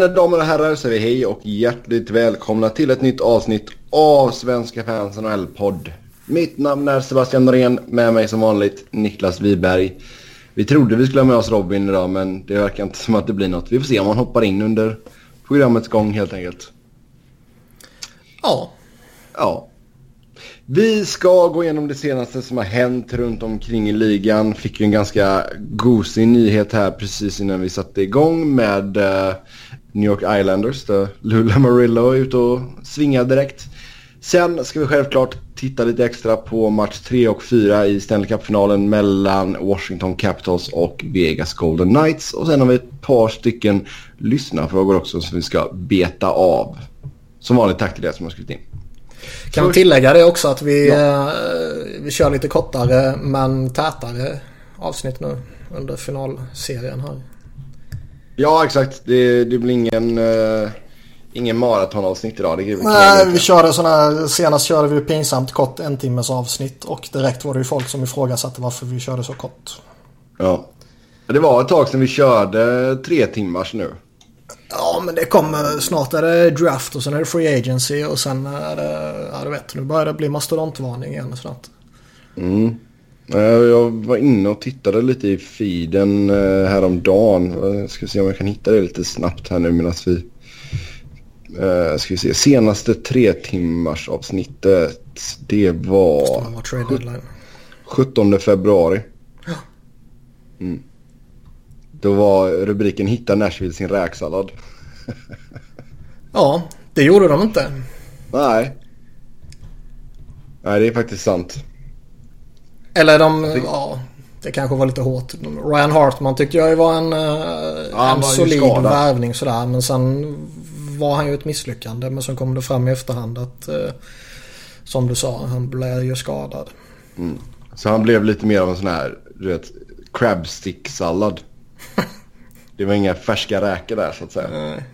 mina damer och herrar säger vi hej och hjärtligt välkomna till ett nytt avsnitt av Svenska fans NHL-podd. Mitt namn är Sebastian Norén, med mig som vanligt Niklas Wiberg. Vi trodde vi skulle ha med oss Robin idag men det verkar inte som att det blir något. Vi får se om han hoppar in under programmets gång helt enkelt. Ja. Ja. Vi ska gå igenom det senaste som har hänt runt omkring i ligan. Fick ju en ganska gosig nyhet här precis innan vi satte igång med uh, New York Islanders. Där Lula Marillo är ute och svingar direkt. Sen ska vi självklart titta lite extra på match 3 och 4 i Stanley Cup-finalen mellan Washington Capitals och Vegas Golden Knights. Och sen har vi ett par stycken lyssnarfrågor också som vi ska beta av. Som vanligt tack till er som har skrivit in. Kan tillägga det också att vi, ja. eh, vi kör lite kortare men tätare avsnitt nu under finalserien här. Ja exakt. Det, det blir ingen, uh, ingen maratonavsnitt idag. Det Nej, vi körde sådana här, senast körde vi pinsamt kort en timmes avsnitt och direkt var det ju folk som ifrågasatte varför vi körde så kort. Ja. Det var ett tag sedan vi körde tre timmars nu. Ja men det kommer snart är det draft och sen är det free agency och sen är det, ja du vet nu börjar det bli mastodontvarning igen snart. Mm. Jag var inne och tittade lite i feeden eh, häromdagen. Jag ska se om jag kan hitta det lite snabbt här nu medan vi... Ska vi se. Senaste tre timmars avsnittet. Det var... 17 februari. Ja. Mm. Då var rubriken Hitta Nashville sin räksallad. ja, det gjorde de inte. Nej. Nej, det är faktiskt sant. Eller de, ja, det kanske var lite hårt. Ryan Hartman tyckte jag var en, eh, ja, en solid värvning sådär. Men sen var han ju ett misslyckande. Men så kom det fram i efterhand att, eh, som du sa, han blev ju skadad. Mm. Så han blev lite mer av en sån här, du vet, crabstick-sallad. Det var inga färska räkor där så att säga. Nej.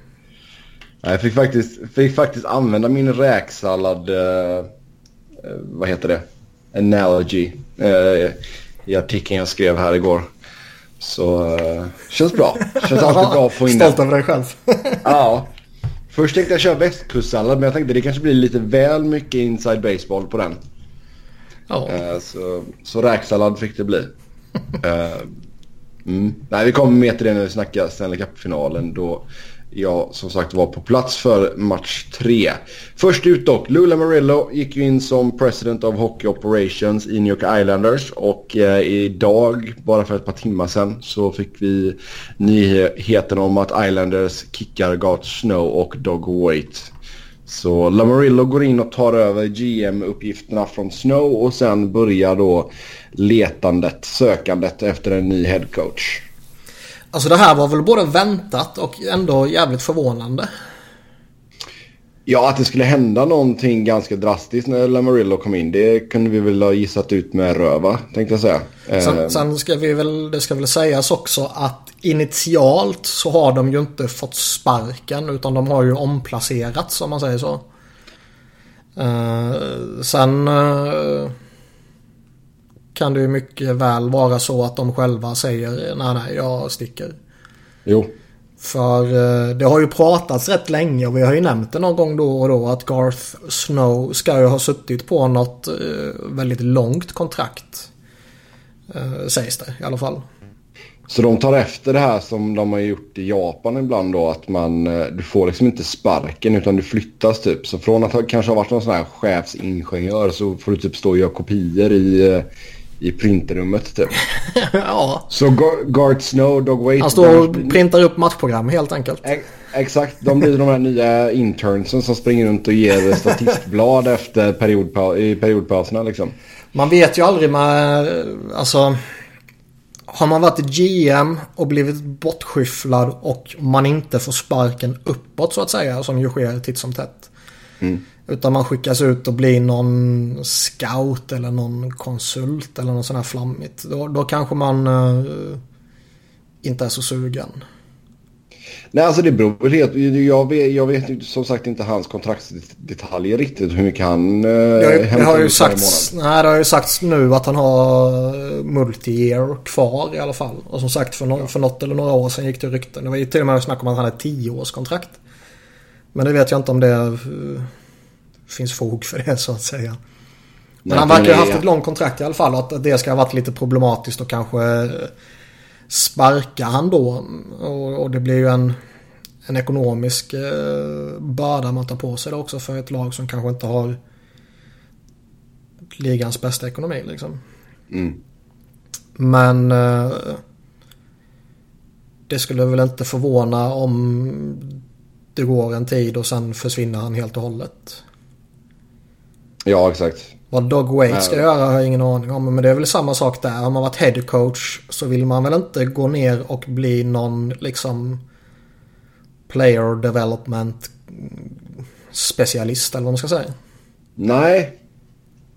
Jag fick faktiskt, fick faktiskt använda min räksallad, eh, eh vad heter det, analogy eh, i artikeln jag skrev här igår. Så eh, känns bra. Känns alltid bra att få in Stolt över dig själv. ja. Först tänkte jag köra västkustsallad men jag tänkte det kanske blir lite väl mycket inside baseball på den. Ja. Eh, så, så räksallad fick det bli. mm. Nej, vi kommer med till det när vi snackar Stanley Cup-finalen. Då jag som sagt var på plats för match 3. Först ut dock, Lula Marillo gick ju in som President of Hockey Operations i New York Islanders och eh, idag, bara för ett par timmar sedan, så fick vi nyheten om att Islanders kickar Gart Snow och Dog White så Lamarillo går in och tar över GM-uppgifterna från Snow och sen börjar då letandet, sökandet efter en ny headcoach. Alltså det här var väl både väntat och ändå jävligt förvånande. Ja, att det skulle hända någonting ganska drastiskt när Lamarillo kom in. Det kunde vi väl ha gissat ut med röva, tänkte jag säga. Sen, eh. sen, ska vi väl, det ska väl sägas också att initialt så har de ju inte fått sparken utan de har ju omplacerats om man säger så. Uh, sen... Uh, kan det ju mycket väl vara så att de själva säger nej, nej, jag sticker. Jo. För eh, det har ju pratats rätt länge och vi har ju nämnt det någon gång då och då att Garth Snow ska ju ha suttit på något eh, väldigt långt kontrakt. Eh, sägs det i alla fall. Så de tar efter det här som de har gjort i Japan ibland då att man, du får liksom inte sparken utan du flyttas typ. Så från att kanske ha varit någon sån här chefsingenjör så får du typ stå och göra kopior i i printerrummet typ. ja. Så Gart Snow, Dog Wait. Han står och printar upp matchprogram helt enkelt. exakt, de blir de här nya internsen som springer runt och ger statistblad efter periodpa i periodpauserna liksom. Man vet ju aldrig med, alltså. Har man varit GM och blivit bortskyfflad och man inte får sparken uppåt så att säga som ju sker titt som tätt. Mm. Utan man skickas ut och blir någon scout eller någon konsult eller något sånt här flammigt. Då, då kanske man uh, inte är så sugen. Nej, alltså det beror väl helt... Jag vet, jag vet som sagt inte hans kontraktsdetaljer riktigt. Hur mycket han eh, det, det har ju sagts, Nej, det har ju sagts nu att han har multi-year kvar i alla fall. Och som sagt för, no för något eller några år sedan gick det rykten. Det var ju till och med snack om att han hade tio års kontrakt. Men det vet jag inte om det uh, finns fog för det så att säga. Men han verkar ha haft ett långt kontrakt i alla fall. Och att det ska ha varit lite problematiskt och kanske sparka han då. Och, och det blir ju en, en ekonomisk eh, börda man tar på sig det också för ett lag som kanske inte har ligans bästa ekonomi liksom. Mm. Men eh, det skulle väl inte förvåna om det går en tid och sen försvinner han helt och hållet. Ja, exakt. Vad Doug Wade ska göra har jag ingen aning om. Men det är väl samma sak där. Har man varit head coach så vill man väl inte gå ner och bli någon liksom player development specialist eller vad man ska säga. Nej.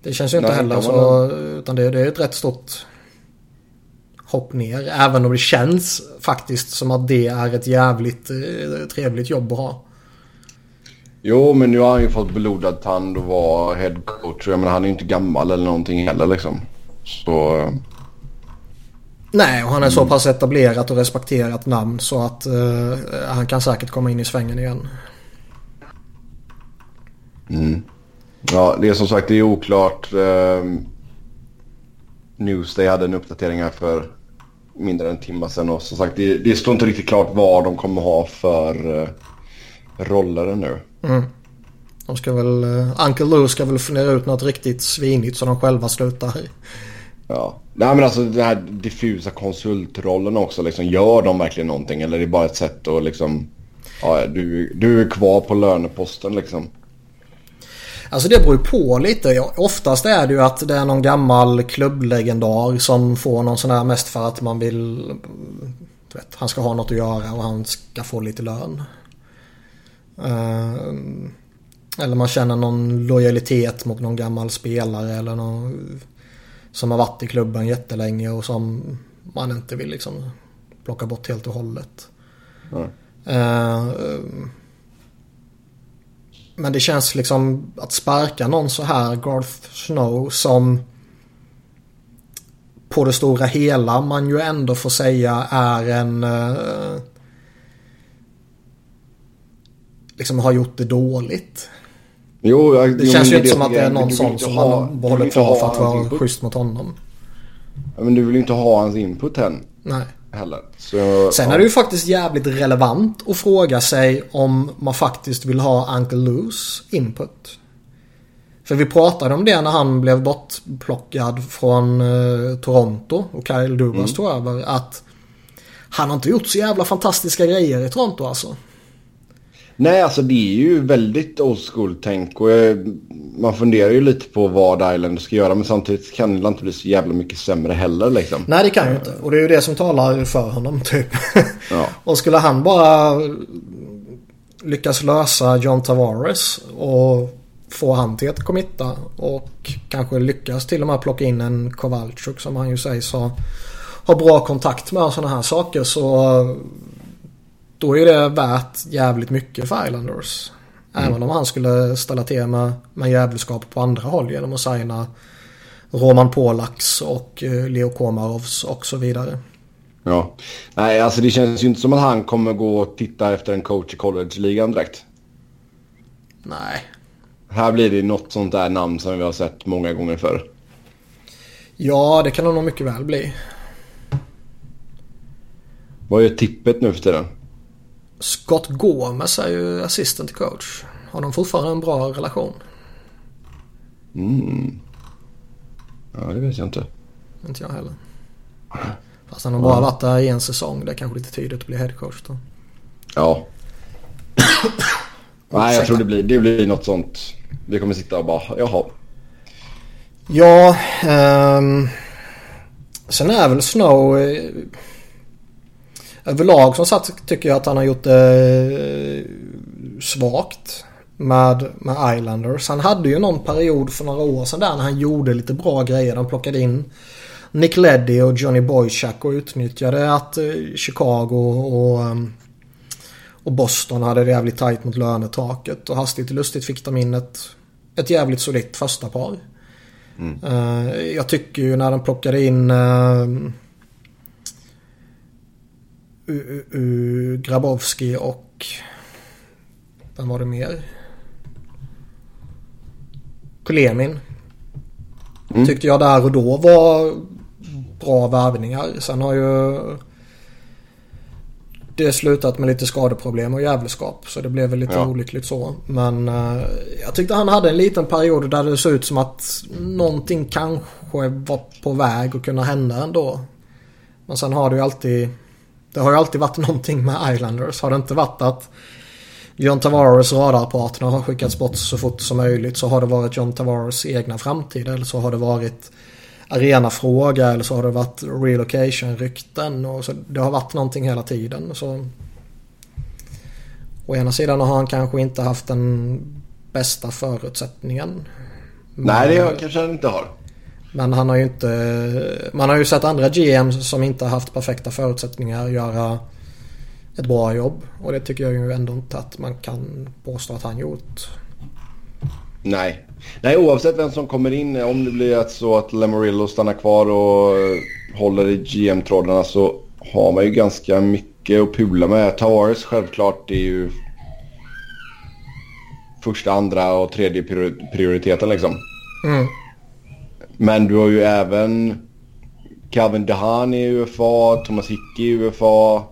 Det känns ju inte Nej, heller så. Utan det, det är ett rätt stort hopp ner. Även om det känns faktiskt som att det är ett jävligt eh, trevligt jobb att ha. Jo, men nu har han ju fått blodad tand och var headcoach. Jag menar, han är ju inte gammal eller någonting heller liksom. Så... Nej, och han är mm. så pass etablerat och respekterat namn så att uh, han kan säkert komma in i svängen igen. Mm. Ja, det är som sagt det är oklart. Uh, Newsday hade en uppdatering här för mindre än en timme sedan och som sagt det, det står inte riktigt klart vad de kommer ha för uh, roller ännu. Mm. De ska väl, uh, Uncle Lou ska väl fundera ut något riktigt svinigt så de själva slutar. Ja, nej men alltså den här diffusa konsultrollen också liksom. Gör de verkligen någonting eller är det bara ett sätt att liksom. Ja, du, du är kvar på löneposten liksom. Alltså det beror ju på lite. Oftast är det ju att det är någon gammal klubblegendar som får någon sån här mest för att man vill... Vet, han ska ha något att göra och han ska få lite lön. Eh, eller man känner någon lojalitet mot någon gammal spelare eller någon som har varit i klubben jättelänge och som man inte vill liksom plocka bort helt och hållet. Mm. men det känns liksom att sparka någon så här, Garth Snow, som på det stora hela man ju ändå får säga är en uh, liksom har gjort det dåligt. Jo, jag, det känns ju inte som att det är någon sån som ha, man behåller kvar för att vara schysst mot honom. Ja, men du vill ju inte ha hans input än. Nej. Heller. Så, Sen ja. är det ju faktiskt jävligt relevant att fråga sig om man faktiskt vill ha Uncle Loos input. För vi pratade om det när han blev bortplockad från uh, Toronto och Kyle Dubas mm. tog över. Att han har inte gjort så jävla fantastiska grejer i Toronto alltså. Nej, alltså det är ju väldigt old school-tänk och man funderar ju lite på vad Island ska göra men samtidigt kan det inte bli så jävla mycket sämre heller liksom. Nej, det kan ju inte. Och det är ju det som talar för honom typ. Ja. och skulle han bara lyckas lösa John Tavares och få han till att committa och kanske lyckas till och med plocka in en Kowalczyk som han ju sägs ha, ha bra kontakt med och sådana här saker så då är det värt jävligt mycket för Islanders. Mm. Även om han skulle ställa till med, med jävelskap på andra håll genom att signa Roman Polaks och eh, Leo Komarovs och så vidare. Ja. Nej, alltså det känns ju inte som att han kommer gå och titta efter en coach i college-ligan direkt. Nej. Här blir det något sånt där namn som vi har sett många gånger förr. Ja, det kan det nog mycket väl bli. Vad är tippet nu för tiden? Scott Gomez är ju assistant coach. Har de fortfarande en bra relation? Mm. Ja, det vet jag inte. Inte jag heller. Fast han har bara varit där i en säsong. Det är kanske lite tidigt att bli headcoach då. Ja. Nej, jag tror det blir, det blir något sånt. Vi kommer sitta och bara, jaha. Ja, um, sen är väl Snow... Eh, överlag som sagt tycker jag att han har gjort det eh, svagt med, med Islanders. Han hade ju någon period för några år sedan där när han gjorde lite bra grejer. Han plockade in Nick Leddy och Johnny Boychuk och utnyttjade att eh, Chicago och um, Och Boston hade det jävligt tajt mot lönetaket och hastigt och lustigt fick de in ett, ett jävligt solitt första par. Mm. Uh, jag tycker ju när de plockade in uh, Grabowski och vem var det mer? Kulemin. Mm. Tyckte jag där och då var bra värvningar. Sen har ju det slutat med lite skadeproblem och jävelskap. Så det blev väl lite ja. olyckligt så. Men uh, jag tyckte han hade en liten period där det såg ut som att någonting kanske var på väg att kunna hända ändå. Men sen har det ju alltid... Det har ju alltid varit någonting med Islanders. Har det inte varit att John Tavares radarpartner har skickats bort så fort som möjligt så har det varit John Tavares egna framtid eller så har det varit arenafråga eller så har det varit relocation-rykten. Och så det har varit någonting hela tiden. Så Å ena sidan har han kanske inte haft den bästa förutsättningen. Nej, det har, kanske han inte har. Men han har ju inte... Man har ju sett andra GMs som inte har haft perfekta förutsättningar göra ett bra jobb. Och det tycker jag ju ändå inte att man kan påstå att han gjort. Nej. Nej, oavsett vem som kommer in. Om det blir att så att Lamarillo stannar kvar och håller i GM-trådarna så har man ju ganska mycket att pula med. Tavares självklart är ju första, andra och tredje prioriteten liksom. Mm. Men du har ju även Calvin Dehan i UFA, Thomas Hickey i UFA.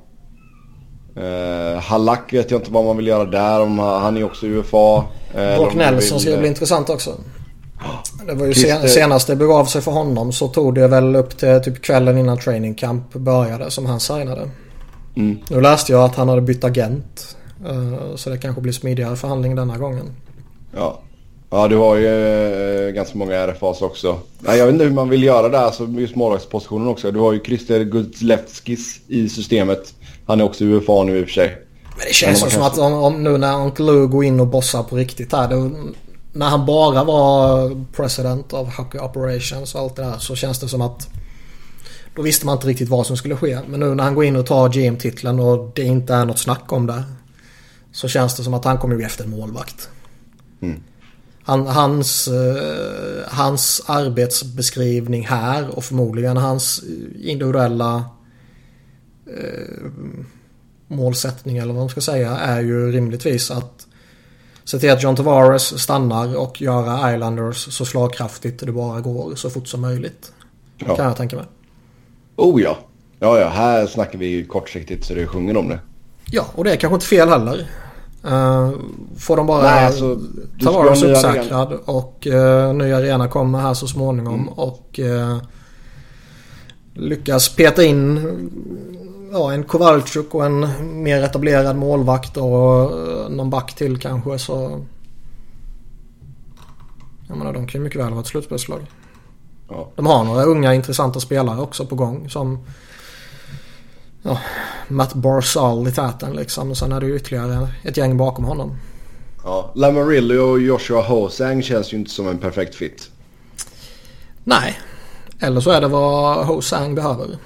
Uh, Hallack vet jag inte vad man vill göra där. Om han är också UFA. Uh, Brock Nelson ska bli intressant också. Det var ju sen, senast det begav sig för honom så tog det väl upp till typ kvällen innan training camp började som han signade. Mm. Nu läste jag att han hade bytt agent. Uh, så det kanske blir smidigare förhandling denna gången. Ja. Ja, du har ju uh, ganska många RFAs också. Jag vet inte hur man vill göra där, alltså just målvaktspositionen också. Du har ju Christer Guzlevskis i systemet. Han är också UFA nu i och för sig. Men det känns som kanske... att om, om, nu när Uncle Lou går in och bossar på riktigt här. Då, när han bara var president of Hockey Operations och allt det där så känns det som att då visste man inte riktigt vad som skulle ske. Men nu när han går in och tar GM-titeln och det inte är något snack om det. Så känns det som att han kommer bli efter en målvakt. Mm. Han, hans, uh, hans arbetsbeskrivning här och förmodligen hans individuella uh, målsättning eller vad man ska säga är ju rimligtvis att se till att John Tavares stannar och göra Islanders så slagkraftigt det bara går så fort som möjligt. Ja. Kan jag tänka mig. Oh ja. Ja, ja. Här snackar vi kortsiktigt så det sjunger om det. Ja, och det är kanske inte fel heller. Uh, får de bara Nej, alltså, Tavares uppsäkrad och uh, ny arena kommer här så småningom mm. och uh, lyckas peta in ja, en Kowalczyk och en mer etablerad målvakt och någon back till kanske så... Jag menar de kan ju mycket väl vara ett slutspelslag. Ja. De har några unga intressanta spelare också på gång som... Ja, Matt Barzal i täten liksom. Och sen är det ju ytterligare ett gäng bakom honom. Ja, Lamarillo och Joshua Hosang känns ju inte som en perfekt fit. Nej. Eller så är det vad Hosang behöver.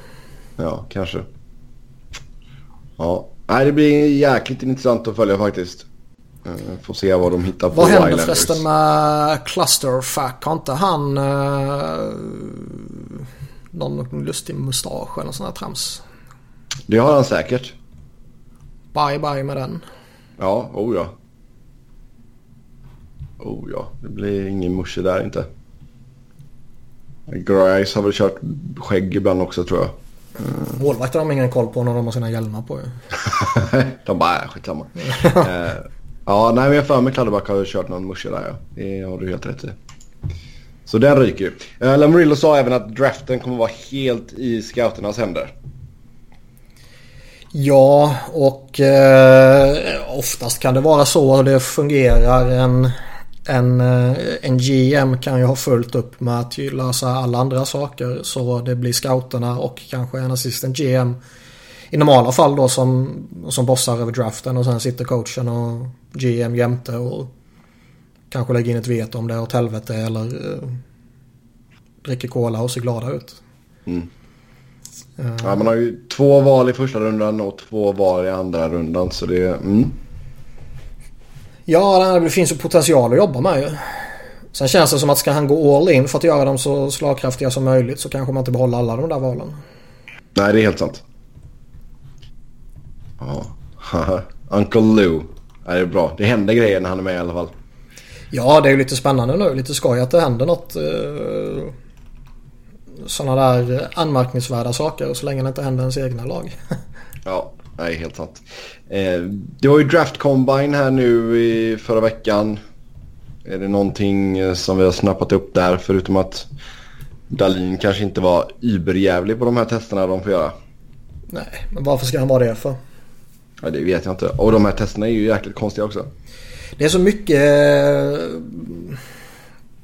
Ja, kanske. Ja, Nej, det blir jäkligt intressant att följa faktiskt. Uh, får se vad de hittar på Vad händer förresten med Clusterfuck? Har inte han uh, någon lustig mustasch eller sån här trams? Det har han säkert. Bye bye med den. Ja, oh ja. Oh ja, det blir ingen musche där inte. Grice har väl kört skägg ibland också tror jag. Mm. Målvakter har ingen koll på när de har sina hjälmar på De bara, äh, skitsamma. uh, ja, nej men jag för mig Kladdeback har kört någon musche där ja. Det har du helt rätt i. Så den ryker ju. Uh, Lamarillo sa även att draften kommer vara helt i scouternas händer. Ja, och eh, oftast kan det vara så det fungerar. En, en, eh, en GM kan ju ha fullt upp med att lösa alla andra saker. Så det blir scouterna och kanske en assistent GM i normala fall då som, som bossar över draften och sen sitter coachen och GM jämte och kanske lägger in ett veto om det är åt helvete eller eh, dricker cola och ser glada ut. Mm. Ja, man har ju två val i första rundan och två val i andra rundan så det... Mm. Ja, det finns ju potential att jobba med ju. Sen känns det som att ska han gå all in för att göra dem så slagkraftiga som möjligt så kanske man inte behåller alla de där valen. Nej, det är helt sant. Ja, Uncle Lou. Det är bra. Det händer grejer när han är med i alla fall. Ja, det är ju lite spännande nu. Lite skoj att det händer något. Eh, Sådana där anmärkningsvärda saker så länge det inte händer ens egna lag. ja, nej helt sant. Eh, det var ju Draft Combine här nu i förra veckan. Är det någonting eh, som vi har snappat upp där förutom att Dalin kanske inte var überjävlig på de här testerna de får göra? Nej, men varför ska han vara det för? Ja, det vet jag inte. Och de här testerna är ju jäkligt konstiga också. Det är så mycket...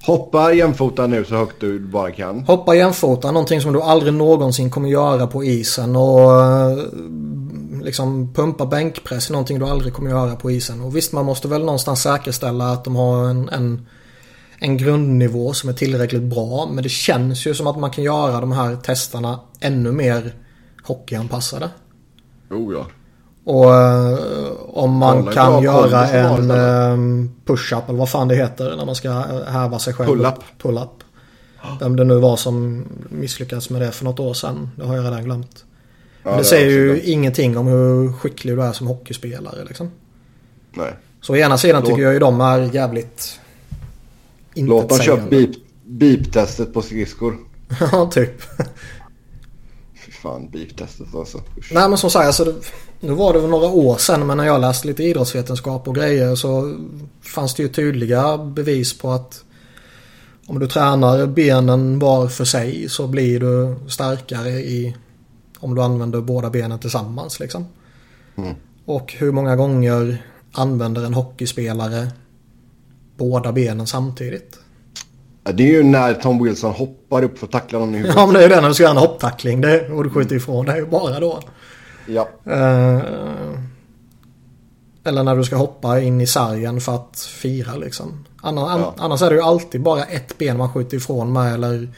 Hoppa jämfota nu så högt du bara kan. Hoppa jämfota, någonting som du aldrig någonsin kommer göra på isen. Och eh, liksom pumpa bänkpress, någonting du aldrig kommer göra på isen. Och visst, man måste väl någonstans säkerställa att de har en, en, en grundnivå som är tillräckligt bra. Men det känns ju som att man kan göra de här testerna ännu mer hockeyanpassade. Oh ja. Och uh, om man Kolla, kan göra en uh, push-up eller vad fan det heter när man ska häva sig själv. Pull-up. Pull-up. Vem det nu var som misslyckades med det för något år sedan. Det har jag redan glömt. Ja, Men det, det säger ju glömt. ingenting om hur skicklig du är som hockeyspelare liksom. Nej. Så å ena sidan Låt... tycker jag ju de är jävligt Låt dem köra beep-testet på skridskor. ja, typ fan beef-testet alltså. Usch. Nej men som sagt, alltså, nu var det väl några år sedan men när jag läste lite idrottsvetenskap och grejer så fanns det ju tydliga bevis på att om du tränar benen var för sig så blir du starkare i om du använder båda benen tillsammans liksom. Mm. Och hur många gånger använder en hockeyspelare båda benen samtidigt? Det är ju när Tom Wilson hoppar upp för att tackla någon i huvudet. Ja men det är ju det när du ska göra en hopptackling det, och du skjuter ifrån. Det är ju bara då. Ja. Uh, eller när du ska hoppa in i sargen för att fira liksom. Annars, ja. annars är det ju alltid bara ett ben man skjuter ifrån med eller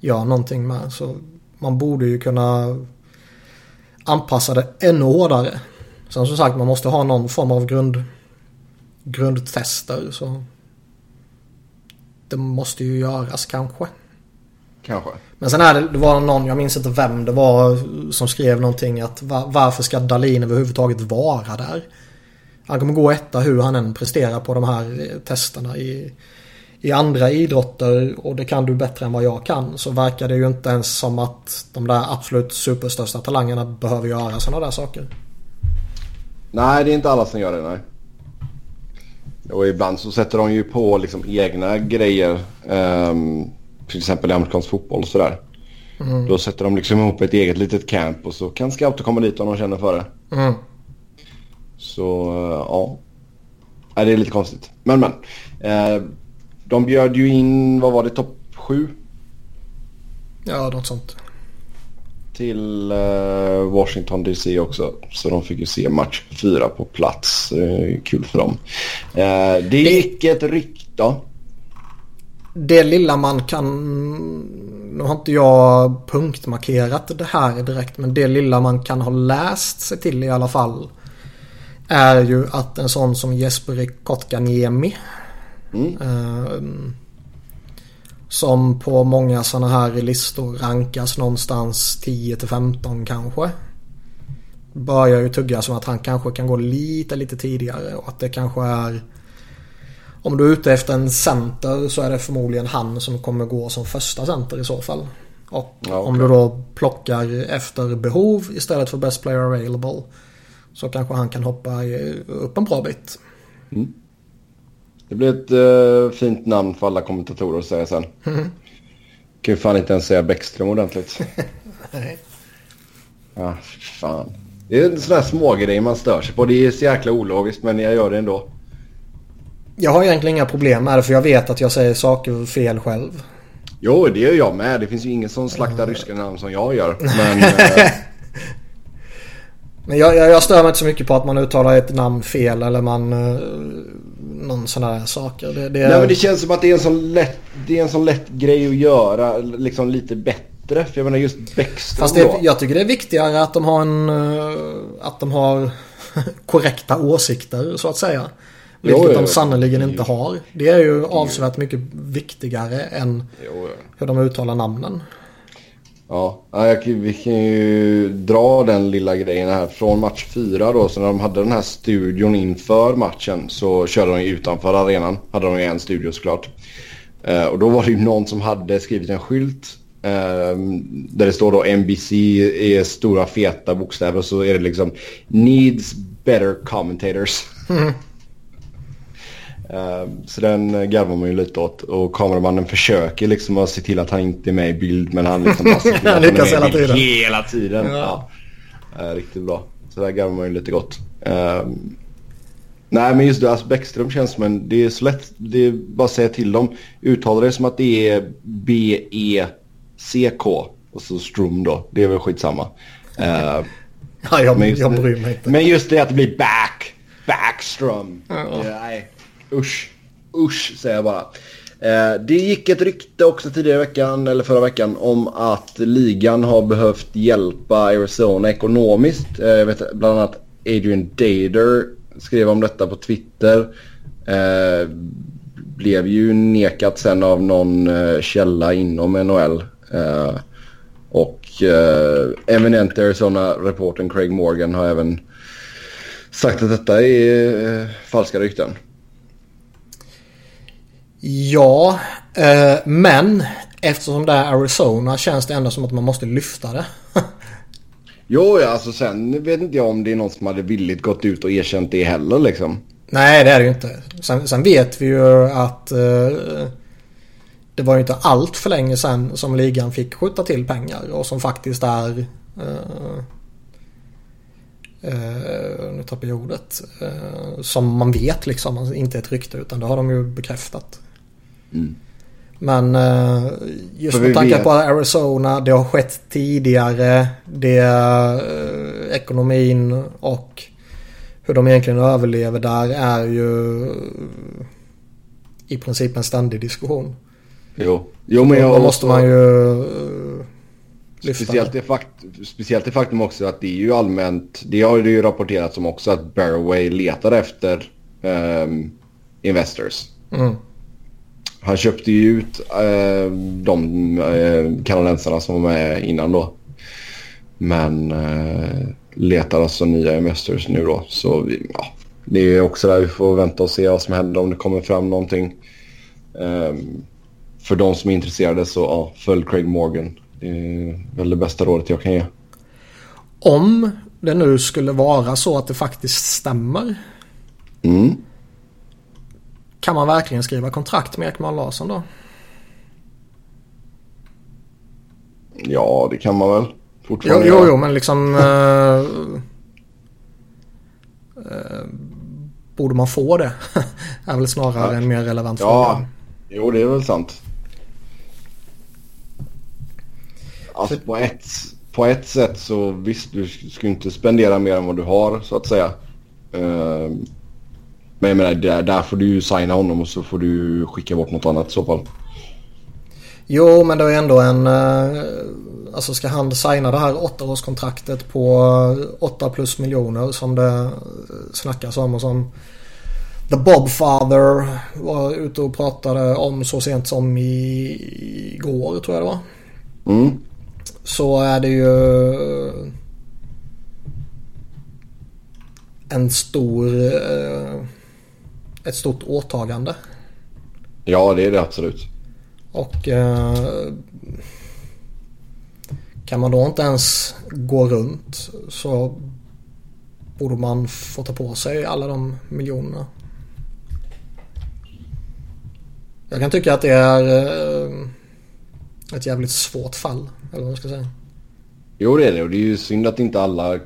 gör någonting med. Så man borde ju kunna anpassa det ännu hårdare. Sen som sagt man måste ha någon form av grund, grundtester. Så det måste ju göras kanske. Kanske. Men sen är det, det var någon, jag minns inte vem det var som skrev någonting att var, varför ska Dalin överhuvudtaget vara där? Han kommer gå etta hur han än presterar på de här testerna i, i andra idrotter och det kan du bättre än vad jag kan så verkar det ju inte ens som att de där absolut superstörsta talangerna behöver göra sådana där saker. Nej, det är inte alla som gör det, nej. Och ibland så sätter de ju på liksom egna grejer. Um, till exempel i amerikansk fotboll och sådär. Mm. Då sätter de liksom ihop ett eget litet camp och så kan scouter komma dit om de känner för det. Mm. Så uh, ja. Nej, det är lite konstigt. Men men. Uh, de bjöd ju in, vad var det, topp sju? Ja, något sånt till uh, Washington DC också. Så de fick ju se match fyra på plats. Uh, kul för dem. Uh, det gick ett rykte. Det lilla man kan... Nu har inte jag punktmarkerat det här direkt. Men det lilla man kan ha läst sig till i alla fall. Är ju att en sån som Jesper Kotkaniemi. Mm som på många sådana här listor rankas någonstans 10 15 kanske. Börjar ju tugga som att han kanske kan gå lite, lite tidigare och att det kanske är... Om du är ute efter en center så är det förmodligen han som kommer gå som första center i så fall. Och ja, okay. om du då plockar efter behov istället för best player available så kanske han kan hoppa upp en bra bit. Mm. Det blir ett uh, fint namn för alla kommentatorer att säga sen. Mm. Kan ju fan inte ens säga Bäckström ordentligt. Nej. Ja, fan. Det är en sån här smågrej man stör sig på. Det är så jäkla ologiskt men jag gör det ändå. Jag har egentligen inga problem med det för jag vet att jag säger saker fel själv. Jo, det gör jag med. Det finns ju ingen som slaktar mm. ryska namn som jag gör. Men, uh... men jag, jag, jag, stör mig inte så mycket på att man uttalar ett namn fel eller man... Någon sån där saker. Det, det Nej men det känns som att det är en sån lätt, det är en sån lätt grej att göra liksom lite bättre. För jag menar just Bäckström Fast det, jag tycker det är viktigare att de har en... Eh, att de har korrekta åsikter så att säga. Vilket jo, de sannerligen inte har. Det är ju avsevärt mycket viktigare än hur de uttalar namnen. Ja, vi kan ju dra den lilla grejen här. Från match fyra då, så när de hade den här studion inför matchen så körde de utanför arenan. Hade de ju en studio såklart. Eh, och då var det ju någon som hade skrivit en skylt eh, där det står då NBC i stora feta bokstäver så är det liksom Needs better commentators. Ehm, så den garvar man ju lite åt. Och kameramannen försöker liksom att se till att han inte är med i bild. Men han liksom bara ser till att han är med i bild hela tiden. Ja. Ja. riktigt bra. Så där garvar man ju lite gott. Um, nej men just det, alltså Bäckström känns som en... Det är så lätt. Det är bara att säga till dem. Uttala det som att det är B-E-C-K. Och så Strum då. Det är väl skitsamma. Uh, ja, jag, men jag bryr mig inte. Men just det att det blir back. Backstrom. Ja. nej. Usch. Usch säger jag bara. Eh, det gick ett rykte också tidigare i veckan, eller förra veckan, om att ligan har behövt hjälpa Arizona ekonomiskt. Eh, jag vet bland annat Adrian Dader skrev om detta på Twitter. Eh, blev ju nekat sen av någon eh, källa inom NHL. Eh, och eh, eminent Arizona-reporten Craig Morgan har även sagt att detta är falska rykten. Ja, eh, men eftersom det är Arizona känns det ändå som att man måste lyfta det. jo, ja, alltså sen vet inte jag om det är någon som hade villigt gått ut och erkänt det heller liksom. Nej, det är det ju inte. Sen, sen vet vi ju att eh, det var ju inte allt för länge sedan som ligan fick skjuta till pengar och som faktiskt är eh, Uh, nu tappar jag ordet. Uh, som man vet liksom, inte ett rykte utan det har de ju bekräftat. Mm. Men uh, just med tanke på Arizona, det har skett tidigare. Det uh, ekonomin och hur de egentligen överlever där är ju i princip en ständig diskussion. Jo, jo men jag... Då måste man ju lyfta speciellt det. Fakt, speciellt det faktum också att det är ju allmänt, det har det ju rapporterats om också att Barroway letar efter um, investors. Mm. Han köpte ju ut eh, de eh, kanadensarna som var med innan då. Men eh, letar alltså nya investors nu då. Så vi, ja, det är också där vi får vänta och se vad som händer om det kommer fram någonting. Eh, för de som är intresserade så ja, följ Craig Morgan. Det är väl det bästa rådet jag kan ge. Om det nu skulle vara så att det faktiskt stämmer. Mm. Kan man verkligen skriva kontrakt med Ekman Larsson då? Ja, det kan man väl. Fortfarande. Jo, jo, jo men liksom... eh, eh, borde man få det? är väl snarare ja. en mer relevant ja. fråga. Jo, det är väl sant. Alltså på ett, på ett sätt så visst, du ska inte spendera mer än vad du har så att säga. Uh, men jag menar, där, där får du ju signa honom och så får du skicka bort något annat i så fall. Jo, men det är ändå en... Uh, alltså ska han signa det här åttaårskontraktet på 8 plus miljoner som det snackas om och som The Bobfather var ute och pratade om så sent som i, igår tror jag det var. Mm. Så är det ju en stor ett stort åtagande. Ja, det är det absolut. Och eh, kan man då inte ens gå runt så borde man få ta på sig alla de miljonerna. Jag kan tycka att det är eh, ett jävligt svårt fall. Eller vad man ska säga. Jo det är det och det är ju synd att inte alla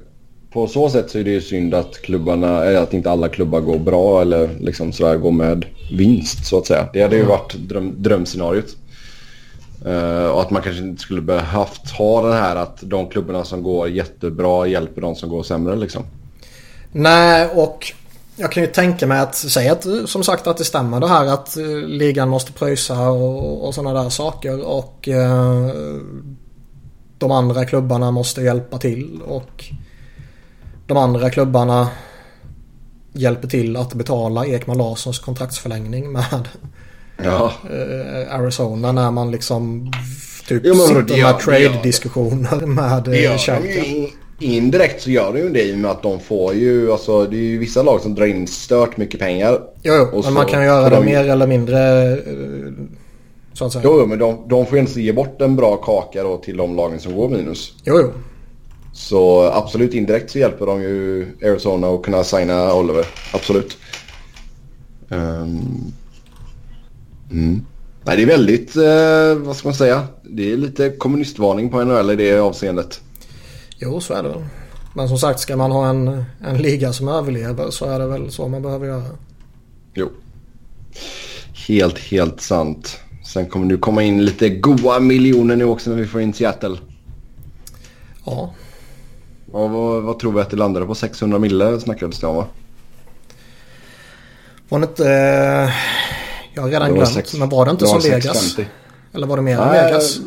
på så sätt så är det ju synd att klubbarna, eh, att inte alla klubbar går bra eller liksom sådär går med vinst så att säga. Det hade ju varit dröm, drömscenariot. Uh, och att man kanske inte skulle behövt ha den här att de klubbarna som går jättebra hjälper de som går sämre liksom. Nej och jag kan ju tänka mig att säga att som sagt att det stämmer det här att uh, ligan måste pröjsa och, och sådana där saker och uh, de andra klubbarna måste hjälpa till och de andra klubbarna hjälper till att betala Ekman Larssons kontraktsförlängning med ja. Eh, Arizona när man liksom typ jo, sitter med trade-diskussioner med eh, Schalke. Indirekt så gör de ju det i och med att de får ju, alltså det är ju vissa lag som drar in stört mycket pengar. Jo, jo men man kan göra det de... mer eller mindre eh, så att säga. Jo, jo men de, de får ju inte ge bort en bra kaka då till de lagen som går minus. Jo, jo. Så absolut indirekt så hjälper de ju Arizona att kunna signa Oliver. Absolut. Um, mm. Nej, det är väldigt, eh, vad ska man säga, det är lite kommunistvarning på NHL i det avseendet. Jo, så är det väl. Men som sagt, ska man ha en, en liga som överlever så är det väl så man behöver göra. Jo. Helt, helt sant. Sen kommer det komma in lite goa miljoner nu också när vi får in Seattle. Ja. Och vad, vad tror vi att det landade på? 600 mille snackades det om va? Var det inte... Eh, jag har redan glömt. Sex, men var det inte det som 650. Vegas? Eller var det mer än Vegas?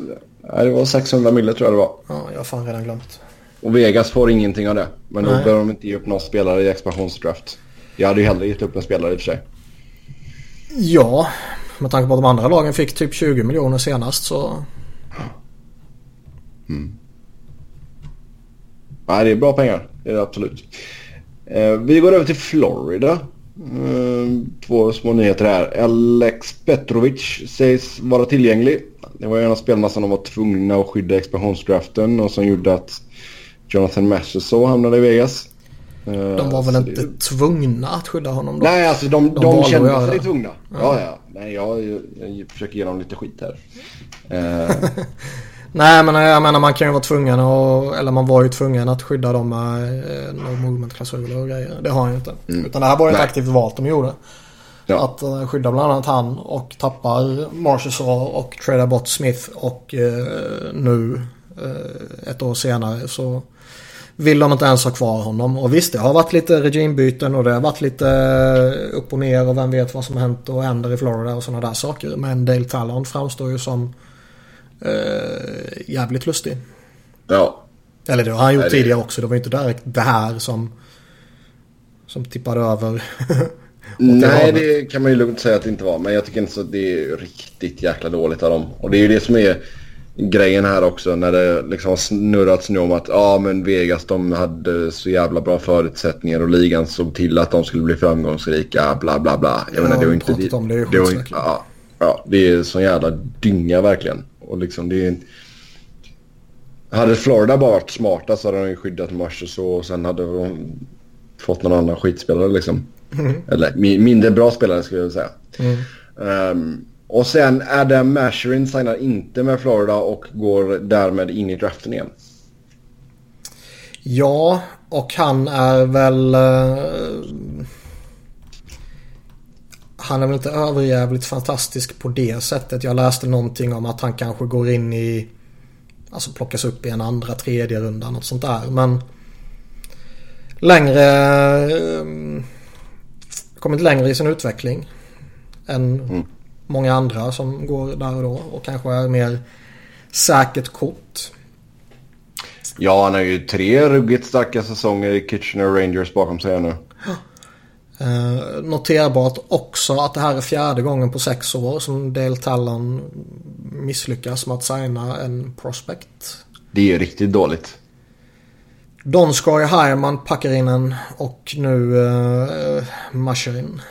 Nej, det var 600 mille tror jag det var. Ja, jag har fan redan glömt. Och Vegas får ingenting av det. Men Nej. då behöver de inte ge upp någon spelare i expansionsdraft. Jag hade ju hellre gett upp en spelare i och för sig. Ja, med tanke på att de andra lagen fick typ 20 miljoner senast så... Mm. Nej, det är bra pengar. Det är det absolut. Eh, vi går över till Florida. Eh, två små nyheter här. Alex Petrovic sägs vara tillgänglig. Det var en av spelarna som de var tvungna att skydda expansionsdraften och som gjorde att Jonathan Masterson hamnade i Vegas. Eh, de var väl inte det... tvungna att skydda honom då? Nej, alltså de, de, de kände sig tvungna. Ja, ja. ja. Nej, jag, jag, jag försöker ge dem lite skit här. Nej, men jag menar man kan ju vara tvungen att, eller man var ju tvungen att skydda dem med eh, no movement-klausuler och grejer. Det har han ju inte. Mm. Utan det här var ju ett aktivt val de gjorde. Ja. Att uh, skydda bland annat han och tappar Marshall och trada bort Smith och uh, nu uh, ett år senare så vill de inte ens ha kvar honom. Och visst, det har varit lite regimbyten och det har varit lite upp och ner och vem vet vad som har hänt och händer i Florida och sådana där saker. Men Dale Talon framstår ju som eh, jävligt lustig. Ja. Eller det har han gjort Nej, tidigare också. Det var ju inte direkt det här som, som tippade över. Nej, det kan man ju lugnt säga att det inte var. Men jag tycker inte att det är riktigt jäkla dåligt av dem. Och det är ju det som är grejen här också när det liksom har snurrats nu om att ja men Vegas de hade så jävla bra förutsättningar och ligan såg till att de skulle bli framgångsrika bla bla bla. Jag ja, menar det var inte... Det, om det, det var, ja, ja, det är sån jävla dynga verkligen. Och liksom det är... Hade Florida bara varit smarta så hade de ju skyddat Mars och så och sen hade de fått någon annan skitspelare liksom. Mm. Eller mindre bra spelare skulle jag säga. Mm. Um, och sen Adam Masherin signar inte med Florida och går därmed in i draften igen. Ja, och han är väl... Uh, han är väl inte överjävligt fantastisk på det sättet. Jag läste någonting om att han kanske går in i... Alltså plockas upp i en andra, tredje runda, något sånt där. Men... Längre... Uh, kommit längre i sin utveckling. Än mm många andra som går där och då och kanske är mer säkert kort. Ja, han har ju tre ruggigt starka säsonger i Kitchener Rangers bakom sig nu. Eh, noterbart också att det här är fjärde gången på sex år som Dale Talon misslyckas med att signa en prospect. Det är riktigt dåligt. Donskoy, Hyman, Packarinen och nu eh, Masherin.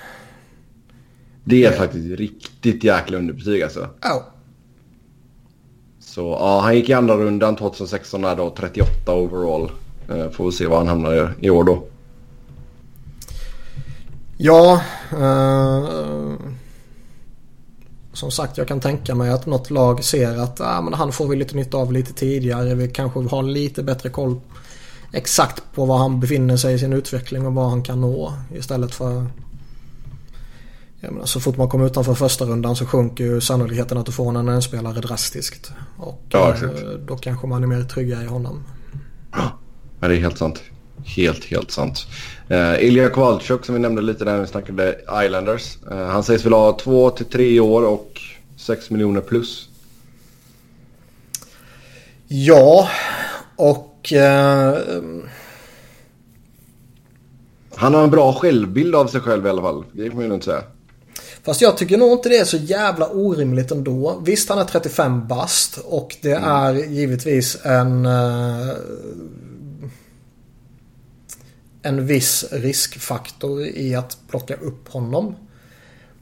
Det är faktiskt riktigt jäkla underbetyg alltså. Ja. Så ja, han gick i andra rundan 2016 där då, 38 overall. Eh, får vi se var han hamnar i år då. Ja. Eh, som sagt, jag kan tänka mig att något lag ser att ah, men han får vi lite nytta av lite tidigare. Vi kanske har lite bättre koll exakt på var han befinner sig i sin utveckling och vad han kan nå. Istället för Menar, så fort man kommer utanför första rundan så sjunker ju sannolikheten att du får en spelare drastiskt. Och ja, eh, då kanske man är mer trygga i honom. Ja, det är helt sant. Helt, helt sant. Uh, Ilja Kowalczyk som vi nämnde lite när vi snackade Islanders. Uh, han sägs väl ha två till tre år och sex miljoner plus. Ja, och... Eh, han har en bra självbild av sig själv i alla fall. Det kan man ju inte säga. Fast jag tycker nog inte det är så jävla orimligt ändå. Visst han är 35 bast och det mm. är givetvis en... Uh, en viss riskfaktor i att plocka upp honom.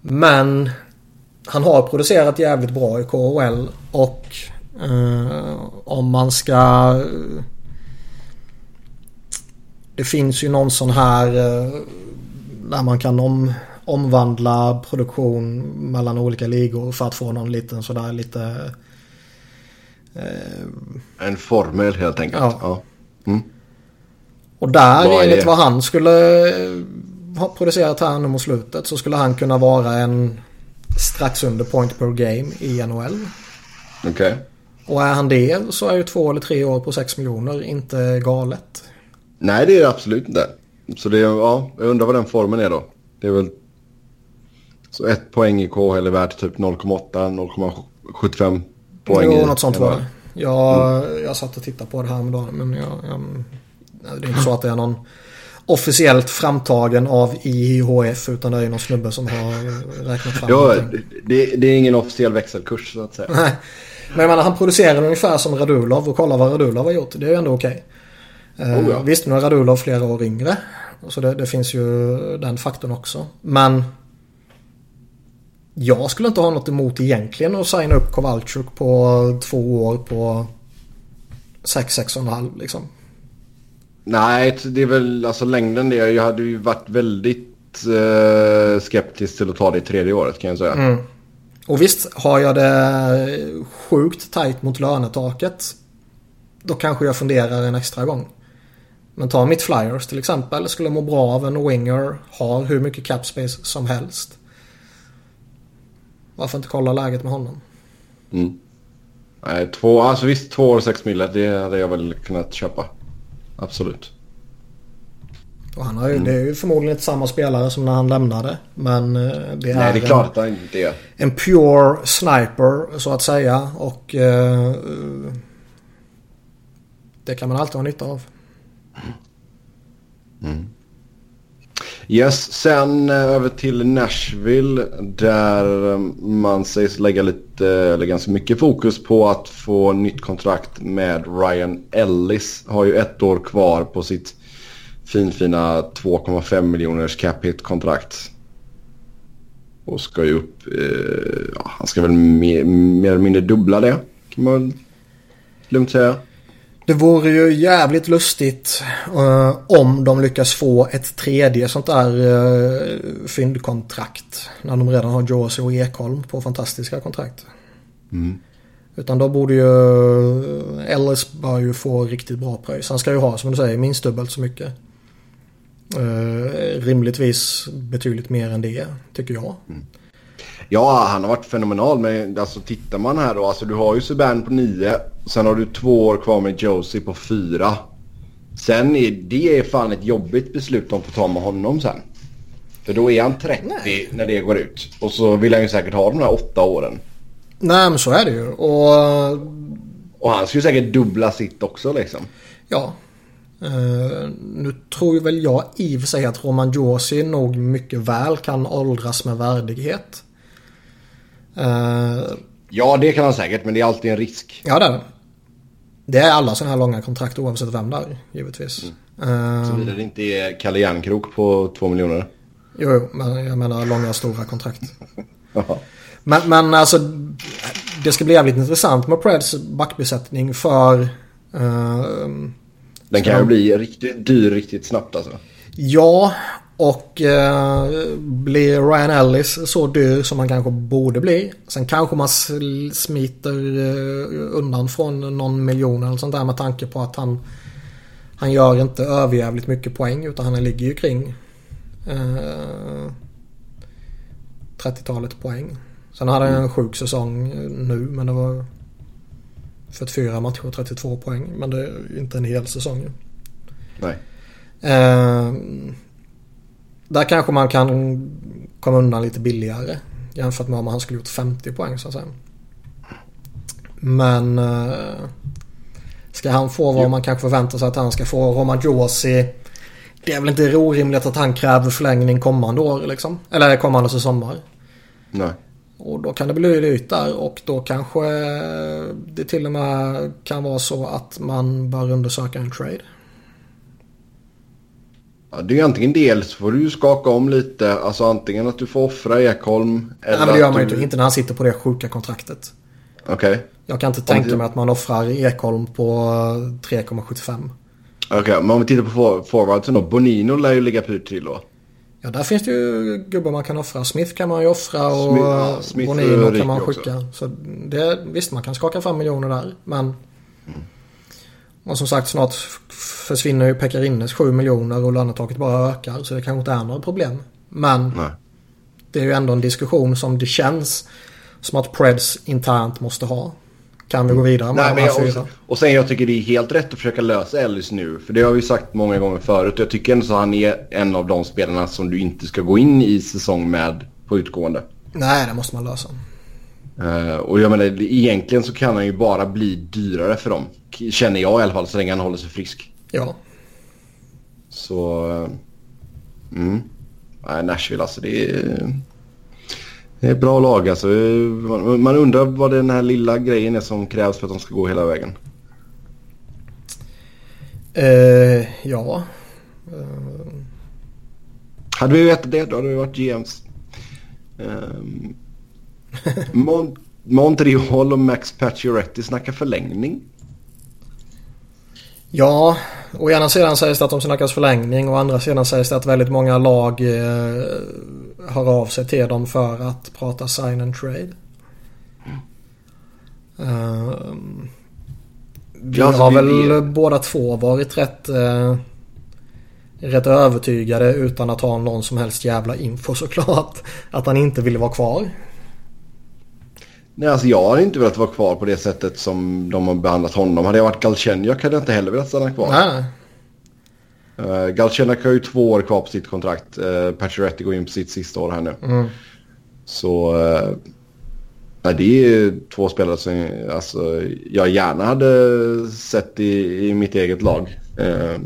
Men han har producerat jävligt bra i KHL och uh, om man ska... Det finns ju någon sån här uh, där man kan om, omvandla produktion mellan olika ligor för att få någon liten sådär lite... Uh, en formel helt enkelt. Ja. ja. Mm. Och där vad enligt vad han skulle ha producerat här nu mot slutet så skulle han kunna vara en strax under point per game i NHL. Okej. Okay. Och är han det så är ju två eller tre år på sex miljoner inte galet. Nej det är det absolut inte. Så det är, ja, jag undrar vad den formen är då. Det är väl så ett poäng i KHL är värt typ 0,8, 0,75 poäng jo, något sånt var det. Jag, mm. jag satt och tittade på det här med dagen men jag, jag det är inte så att det är någon officiellt framtagen av IHF utan det är någon snubbe som har räknat fram Ja, det, det, är ingen officiell växelkurs så att säga. Nej. Men jag menar han producerar ungefär som Radulov och kolla vad Radulov har gjort. Det är ju ändå okej. Okay. Oh, ja. visst nu är Radulov flera år yngre. Så det, det, finns ju den faktorn också. Men jag skulle inte ha något emot egentligen att signa upp Kowalczyk på två år på 6-6,5 liksom. Nej, det är väl alltså längden det. Jag hade ju varit väldigt eh, skeptisk till att ta det i tredje året kan jag säga. Mm. Och visst, har jag det sjukt tajt mot lönetaket. Då kanske jag funderar en extra gång. Men ta mitt Flyers till exempel. Skulle må bra av en winger. Har hur mycket cap space som helst. Varför inte kolla läget med honom? Mm. Nej, två, alltså visst två år och sex mille. Det hade jag väl kunnat köpa. Absolut. Och han har ju, mm. Det är ju förmodligen inte samma spelare som när han lämnade. Men eh, det är, Nej, det är klart att han inte är. En pure sniper så att säga. Och uh, det kan man alltid ha nytta av. Mm. Yes, sen eh, över till Nashville där eh, man sägs lägga lite, eh, eller ganska mycket fokus på att få nytt kontrakt med Ryan Ellis. Har ju ett år kvar på sitt finfina 2,5 miljoners cap hit kontrakt. Och ska ju upp, eh, ja, han ska väl mer, mer eller mindre dubbla det kan man lugnt säga. Det vore ju jävligt lustigt uh, om de lyckas få ett tredje sånt där uh, fyndkontrakt. När de redan har Josie och Ekholm på fantastiska kontrakt. Mm. Utan då borde ju uh, Ellis bör ju få riktigt bra pröjs. Han ska ju ha som du säger minst dubbelt så mycket. Uh, rimligtvis betydligt mer än det tycker jag. Mm. Ja, han har varit fenomenal. Men alltså, tittar man här då. Alltså, du har ju Subban på nio. Sen har du två år kvar med Josie på fyra. Sen är det fan ett jobbigt beslut de får ta med honom sen. För då är han 30 Nej. när det går ut. Och så vill han ju säkert ha de här åtta åren. Nej men så är det ju. Och, och han skulle säkert dubbla sitt också liksom. Ja. Uh, nu tror väl jag i och för sig att Roman Josi nog mycket väl kan åldras med värdighet. Uh, ja, det kan han säkert, men det är alltid en risk. Ja, det är det. Det är alla sådana här långa kontrakt oavsett vem det är, givetvis. Mm. Uh, Såvida det inte är Kalle Järnkrok på två miljoner. Jo, men jag menar långa stora kontrakt. men, men alltså, det ska bli jävligt intressant med Preds backbesättning för... Uh, Den kan ju bli riktigt dyr riktigt snabbt alltså. Ja, och eh, blir Ryan Ellis så dyr som han kanske borde bli. Sen kanske man smiter eh, undan från någon miljon eller sånt där med tanke på att han han gör inte överjävligt mycket poäng utan han ligger ju kring eh, 30-talet poäng. Sen hade han en sjuk säsong nu men det var 44 matcher och 32 poäng. Men det är inte en hel säsong. Nej. Eh, där kanske man kan komma undan lite billigare. Jämfört med om han skulle gjort 50 poäng så att säga. Men... Eh, Ska han få vad man kanske förväntar sig att han ska få? Roman Josi. Det är väl inte orimligt att han kräver förlängning kommande år liksom. Eller kommande säsommar. Nej. Och då kan det bli dyrt där och då kanske det till och med kan vara så att man bör undersöka en trade. Ja, det är ju antingen det så får du skaka om lite. Alltså antingen att du får offra Ekholm. Eller Nej men det gör man ju du... inte. När han sitter på det sjuka kontraktet. Okej. Okay. Jag kan inte tänka det... mig att man offrar Ekholm på 3,75. Okej, okay, men om vi tittar på forwardsen då. Bonino lär ju ligga pyrt till då. Ja, där finns det ju gubbar man kan offra. Smith kan man ju offra och Smith, ja, Smith Bonino kan man skicka. Också. Så det, visst, man kan skaka fram miljoner där. Men... Och som sagt, snart försvinner ju Pekarinnes 7 miljoner och lönetaket bara ökar. Så det kanske inte är några problem. Men... Nej. Det är ju ändå en diskussion som det känns som att Preds internt måste ha. Kan vi gå vidare med Nej, här fyra? Och, och sen jag tycker det är helt rätt att försöka lösa Ellis nu. För det har vi sagt många gånger förut. Jag tycker ändå att han är en av de spelarna som du inte ska gå in i säsong med på utgående. Nej, det måste man lösa. Uh, och jag menar, egentligen så kan han ju bara bli dyrare för dem. Känner jag i alla fall, så länge han håller sig frisk. Ja. Så... Uh, mm. Nej, Nashville alltså, det är... Det är ett bra lag alltså. Man undrar vad den här lilla grejen är som krävs för att de ska gå hela vägen. Uh, ja. Uh... Hade vi vetat det då hade vi varit GMs. Um, Mon Montreal och Max Pacioretty snackar förlängning. Ja, å ena sidan sägs det att de snackas förlängning och å andra sidan sägs det att väldigt många lag eh, hör av sig till dem för att prata sign and trade. Uh, vi ja, alltså, har väl vi... båda två varit rätt, uh, rätt övertygade utan att ha någon som helst jävla info såklart. Att han inte ville vara kvar. Nej, alltså jag hade inte velat vara kvar på det sättet som de har behandlat honom. Hade jag varit Galchenyak hade jag inte heller velat stanna kvar. Nej. Uh, Galchenyuk har ju två år kvar på sitt kontrakt. Uh, Pacioretty går in på sitt sista år här nu. Mm. Så uh, nej, det är två spelare som alltså, jag gärna hade sett i, i mitt eget lag. Uh,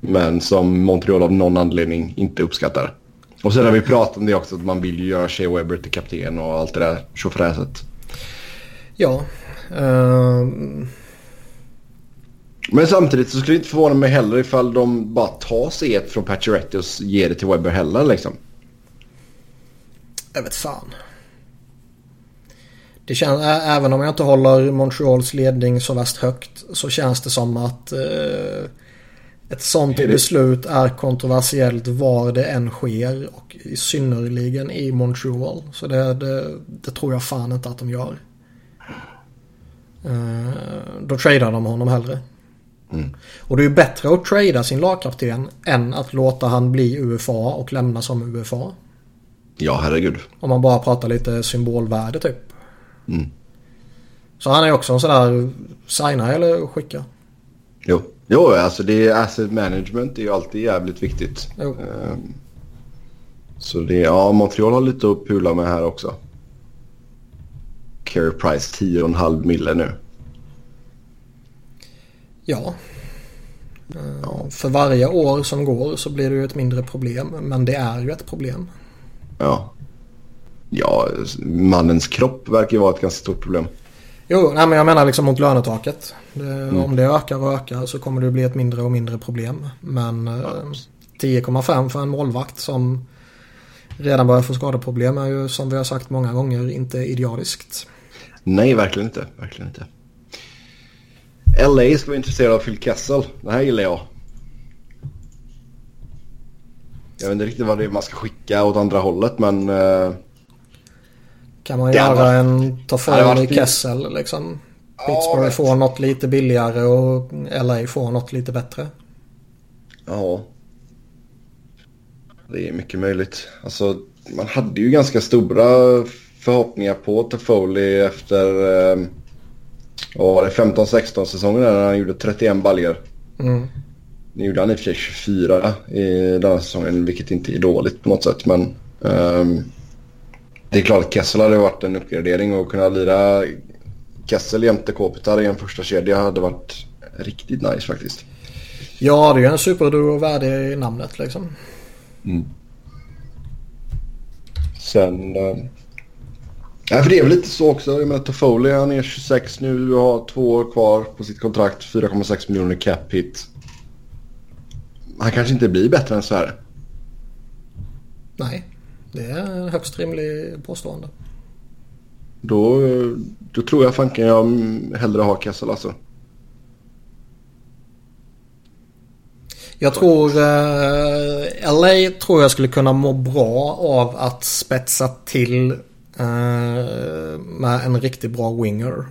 men som Montreal av någon anledning inte uppskattar. Och sen har vi pratat om det också att man vill ju göra Shea Webber till kapten och allt det där tjofräset. Ja. Uh... Men samtidigt så skulle det inte förvåna mig heller ifall de bara tar sig ett från Pacioretty och ger det till Webber heller liksom. Jag vet fan. Det känns, även om jag inte håller Montreals ledning så värst högt så känns det som att eh, ett sånt beslut är kontroversiellt var det än sker och i synnerligen i Montreal. Så det, det, det tror jag fan inte att de gör. Uh, då tradar de honom hellre. Mm. Och det är ju bättre att trada sin lagkapten än att låta han bli UFA och lämna som UFA. Ja, herregud. Om man bara pratar lite symbolvärde typ. Mm. Så han är också en sån där signa eller skicka. Jo. Jo, alltså det är asset management är ju alltid jävligt viktigt. Jo. Um, så det, ja, Montreal har lite att pula med här också. Carey Price 10,5 mille nu. Ja. ja. För varje år som går så blir det ju ett mindre problem. Men det är ju ett problem. Ja. Ja, mannens kropp verkar ju vara ett ganska stort problem. Jo, nej, men jag menar liksom mot lönetaket. Det, mm. Om det ökar och ökar så kommer det bli ett mindre och mindre problem. Men ja. 10,5 för en målvakt som redan börjar få skadeproblem är ju som vi har sagt många gånger inte idealiskt. Nej, verkligen inte. Verkligen inte. LA ska vara intresserad av Phil Kessel. Det här gillar jag. Jag vet inte riktigt vad det är man ska skicka åt andra hållet men... Uh, kan man göra var, en Toffoli Kessel liksom? Pittsburgh ja, får något lite billigare och LA får något lite bättre. Ja. Det är mycket möjligt. Alltså, man hade ju ganska stora förhoppningar på Toffoli efter eh, vad det 15-16 säsongen när han gjorde 31 baljor. Mm. Nu gjorde han i och för sig 24 i denna säsongen, vilket inte är dåligt på något sätt. Men um, det är klart att Kessel hade varit en uppgradering och kunna lira Kessel jämte Kopitar i en första kedja hade varit riktigt nice faktiskt. Ja, det är ju en superduo värdig i namnet liksom. Mm. Sen... Äh, ja, för det är väl lite så också. Jag menar Toffoli han är 26 nu och har två år kvar på sitt kontrakt. 4,6 miljoner cap hit. Han kanske inte blir bättre än så här. Nej, det är högst rimlig påstående. Då, då tror jag fanken jag hellre har Kessel alltså. Jag tror eh, LA tror jag skulle kunna må bra av att spetsa till eh, med en riktigt bra winger.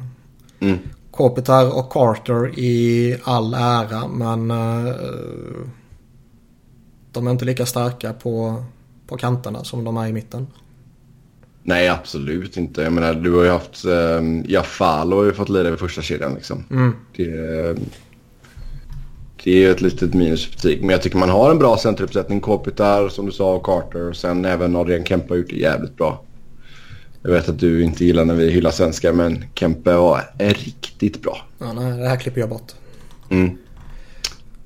Mm. Kopitar och Carter i all ära men eh, de är inte lika starka på, på kanterna som de är i mitten. Nej, absolut inte. Jag menar, du har ju haft... Um, Jafalo har ju fått lira i första kedjan liksom. Mm. Det, det är ju ett litet minusbetyg. Men jag tycker man har en bra centeruppsättning. Kopitar, som du sa, och Carter. Och sen även Adrian Kempe har gjort det jävligt bra. Jag vet att du inte gillar när vi hyllar svenskar, men Kempe var riktigt bra. Ja, nej, det här klipper jag bort. Mm.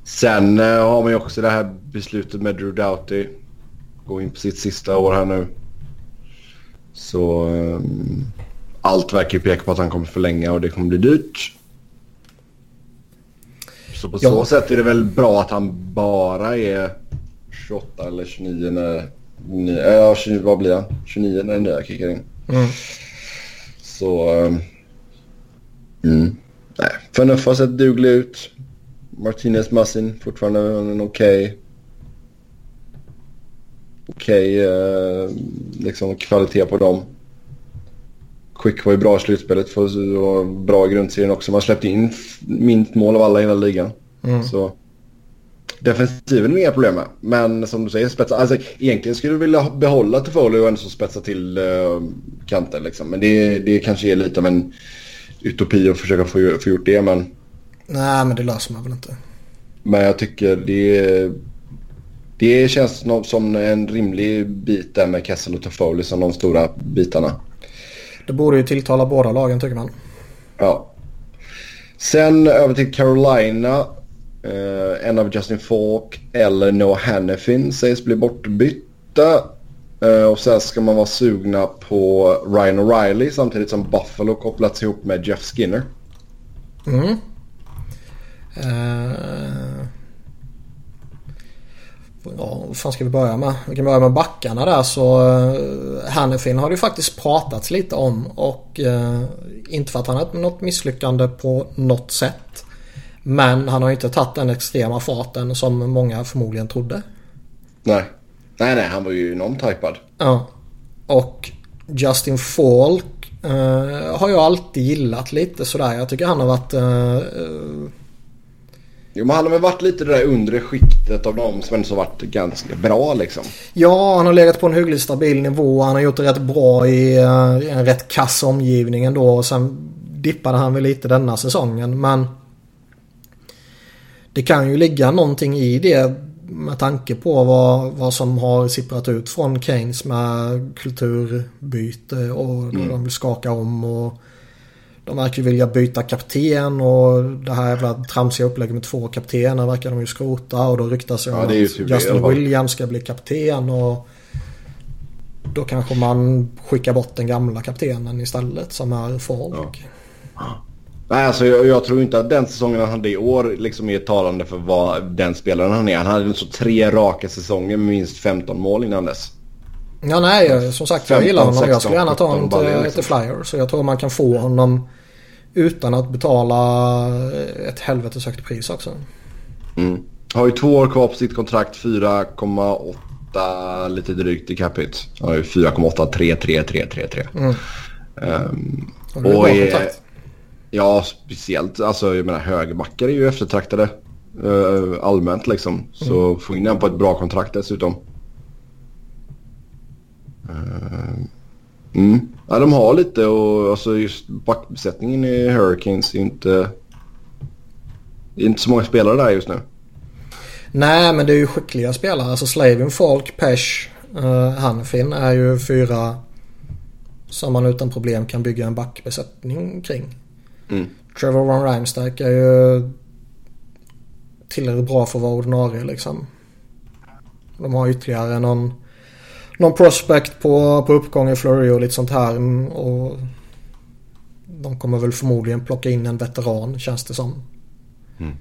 Sen uh, har man ju också det här beslutet med Drew Doughty. Gå in på sitt sista år här nu. Så um, allt verkar peka på att han kommer förlänga och det kommer bli dyrt. Så på ja. så sätt är det väl bra att han bara är 28 eller 29 när... Ja, 20, vad blir han? 29 när den nya kickar in. Mm. Så... Um, mm. Nej, Fanuff har sett duglig ut. Martinez Massin fortfarande en okej... Okay, okej okay, uh, liksom kvalitet på dem. Quick var ju bra i slutspelet för och bra i grundserien också. Man släppte in minst mål av alla i hela ligan. Mm. Så defensiven är inga problem med. Men som du säger, spetsa. Alltså, egentligen skulle du vilja behålla Toffoli och ändå spetsa till uh, kanten. Liksom. Men det, det kanske är lite av en utopi att försöka få, få gjort det. Men... Nej, men det löser man väl inte. Men jag tycker det, det känns som en rimlig bit där med Kessel och Toffoli som de stora bitarna. Det borde ju tilltala båda lagen tycker man. Ja. Sen över till Carolina. Uh, en av Justin Falk eller Noah Hannifin sägs bli bortbytta. Uh, och sen ska man vara sugna på Ryan O'Reilly samtidigt som Buffalo kopplats ihop med Jeff Skinner. Mm. Uh, ja, vad fan ska vi börja med? Vi kan börja med backarna där så uh, Hannifin har det ju faktiskt pratats lite om och uh, inte för att han har något misslyckande på något sätt. Men han har ju inte tagit den extrema farten som många förmodligen trodde. Nej. Nej, nej, han var ju non-typad. Ja. Och Justin Falk uh, har jag alltid gillat lite sådär. Jag tycker han har varit Jo men han har väl varit lite det där undre skiktet av dem som ändå har varit ganska bra liksom. Ja, han har legat på en hyggligt stabil nivå. Han har gjort det rätt bra i en rätt kass omgivning ändå. Och sen dippade han väl lite denna säsongen. Men det kan ju ligga någonting i det med tanke på vad, vad som har sipprat ut från Keynes med kulturbyte och mm. de vill skaka om. och de verkar vilja byta kapten och det här jävla tramsiga upplägget med två kaptener verkar de ju skrota och då ryktas det ja, om att typ Justin Williams ska bli kapten och då kanske man skickar bort den gamla kaptenen istället som är folk. Ja. Nej, alltså jag, jag, tror inte att den säsongen han hade i år liksom är talande för vad den spelaren han är. Han hade så tre raka säsonger med minst 15 mål innan dess. Ja, nej, som sagt 15, jag gillar honom. 16, jag skulle gärna ta honom till, liksom. till Flyer. Så jag tror man kan få honom utan att betala ett helvetes högt pris också. Mm. Har ju två år kvar på sitt kontrakt. 4,8 lite drygt i capita. Har ju 4,8333333. Mm. Um, och, och är, Ja, speciellt. Alltså jag menar högerbackar är ju eftertraktade. Uh, allmänt liksom. Så mm. få in den på ett bra kontrakt dessutom. Uh, mm. Ja, de har lite och alltså just backbesättningen i Hurricanes är inte... Det är inte så många spelare där just nu. Nej, men det är ju skickliga spelare. Alltså Slavin, Falk, Pesh, uh, Hanfin är ju fyra som man utan problem kan bygga en backbesättning kring. Mm. Trevor Van Rijmstack är ju tillräckligt bra för att vara ordinarie liksom. De har ytterligare någon, någon prospect på, på uppgång i Flurry och lite sånt här. Och de kommer väl förmodligen plocka in en veteran känns det som. Mm.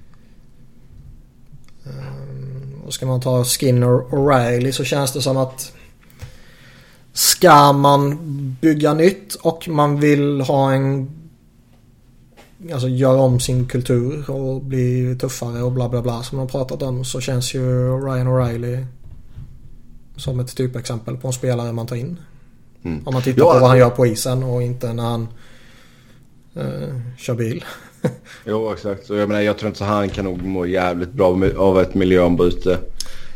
Um, och ska man ta Skinner och Riley så känns det som att Ska man bygga nytt och man vill ha en Alltså göra om sin kultur och bli tuffare och bla bla bla som de pratat om så känns ju Ryan O'Reilly som ett typexempel på en spelare man tar in. Mm. Om man tittar ja, på vad han gör på isen och inte när han uh, kör bil. jo exakt. Och jag menar jag tror inte så han kan nog må jävligt bra av ett miljöombyte.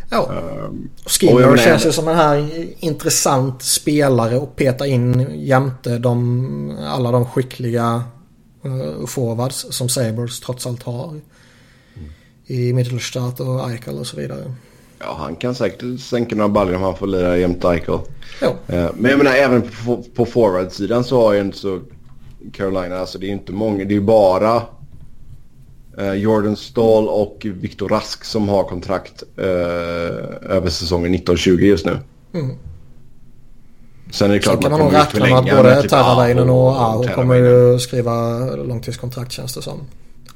Ja. Um, Skinner känns ju som en här intressant spelare att peta in jämte de, alla de skickliga uh, forwards som Sabres trots allt har. Mm. I Mittelstadt och Eichel och så vidare. Ja, han kan säkert sänka några baljor om han får lira jämte Eichel. Ja. Uh, men jag menar även på, på forwardsidan så har ju inte så Carolina, alltså det är inte många, det är bara uh, Jordan Stahl och Viktor Rask som har kontrakt uh, över säsongen 1920 just nu. Mm. Sen är det klart Sen kan man nog räkna med att både typ Terralainen och Aho kommer ju skriva långtidskontrakt känns det som.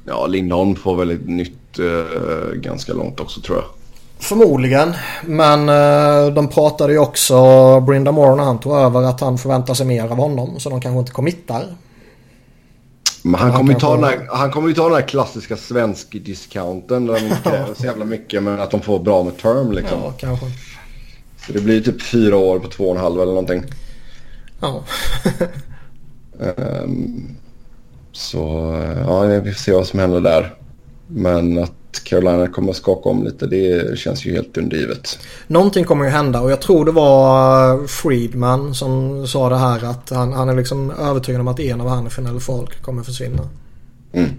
Ja, Lindholm får väl ett nytt uh, ganska långt också tror jag. Förmodligen. Men uh, de pratade ju också, Brinda Moore när han tog över, att han förväntar sig mer av honom. Så de kanske inte committar. Men han, han kommer ju ta, den här, han kommer ju ta den här klassiska svensk-discounten. Där de inte kräver så jävla mycket men att de får bra med term liksom. Ja, kanske. Så det blir typ fyra år på två och en halv eller någonting. Ja. um, så ja, vi får se vad som händer där. Men att Carolina kommer att skaka om lite det känns ju helt undergivet. Någonting kommer ju hända och jag tror det var Friedman som sa det här att han, han är liksom övertygad om att en av Hannifin eller folk kommer försvinna. Mm.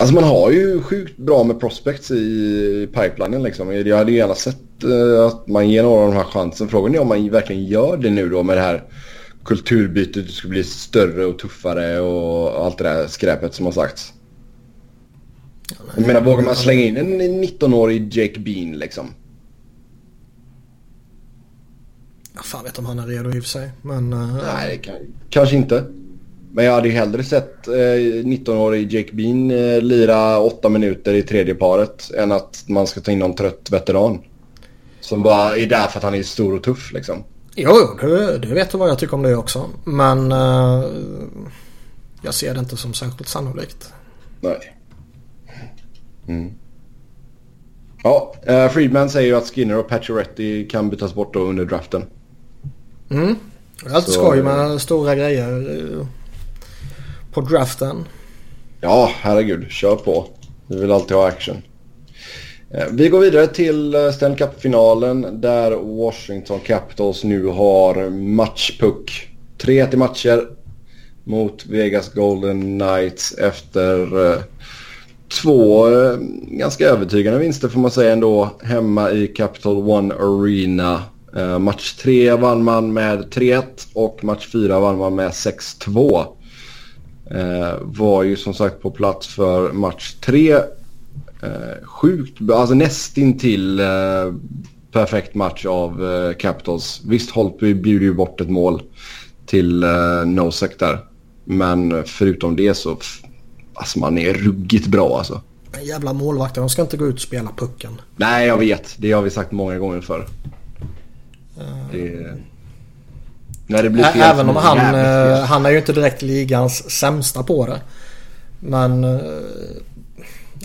Alltså man har ju sjukt bra med prospects i pipelinen liksom. Jag hade gärna sett uh, att man ger några av de här chansen. Frågan är om man verkligen gör det nu då med det här kulturbytet. Det ska bli större och tuffare och allt det där skräpet som har sagts. Jag menar, vågar man slänga in en 19-årig Jake Bean liksom? Jag fan vet om han är redo i och för sig. Men, uh, Nej, kan, kanske inte. Men jag hade ju hellre sett eh, 19-årig Jake Bean eh, lira åtta minuter i tredje paret än att man ska ta in någon trött veteran. Som bara är där för att han är stor och tuff liksom. Jo, du, du vet vad jag tycker om det också. Men uh, jag ser det inte som särskilt sannolikt. Nej. Mm. Ja, uh, Friedman säger ju att Skinner och Pacioretty kan bytas bort då under draften. Mm. Alltid skoj med stora grejer eh, på draften. Ja, herregud. Kör på. Vi vill alltid ha action. Eh, vi går vidare till Stanley Cup-finalen där Washington Capitals nu har matchpuck. 3-1 i matcher mot Vegas Golden Knights efter två eh, ganska övertygande vinster får man säga ändå hemma i Capital One Arena. Eh, match 3 vann man med 3-1 och match 4 vann man med 6-2. Eh, var ju som sagt på plats för match 3. Eh, sjukt, alltså nästintill eh, perfekt match av eh, Capitals. Visst Holtby bjuder ju bort ett mål till eh, Nosek där. Men förutom det så Alltså man är ruggigt bra alltså. Men jävla målvakter, de ska inte gå ut och spela pucken. Nej, jag vet. Det har vi sagt många gånger förr. Uh... Det... När det blir fel Även om han, eh, han är ju inte direkt ligans sämsta på det. Men uh,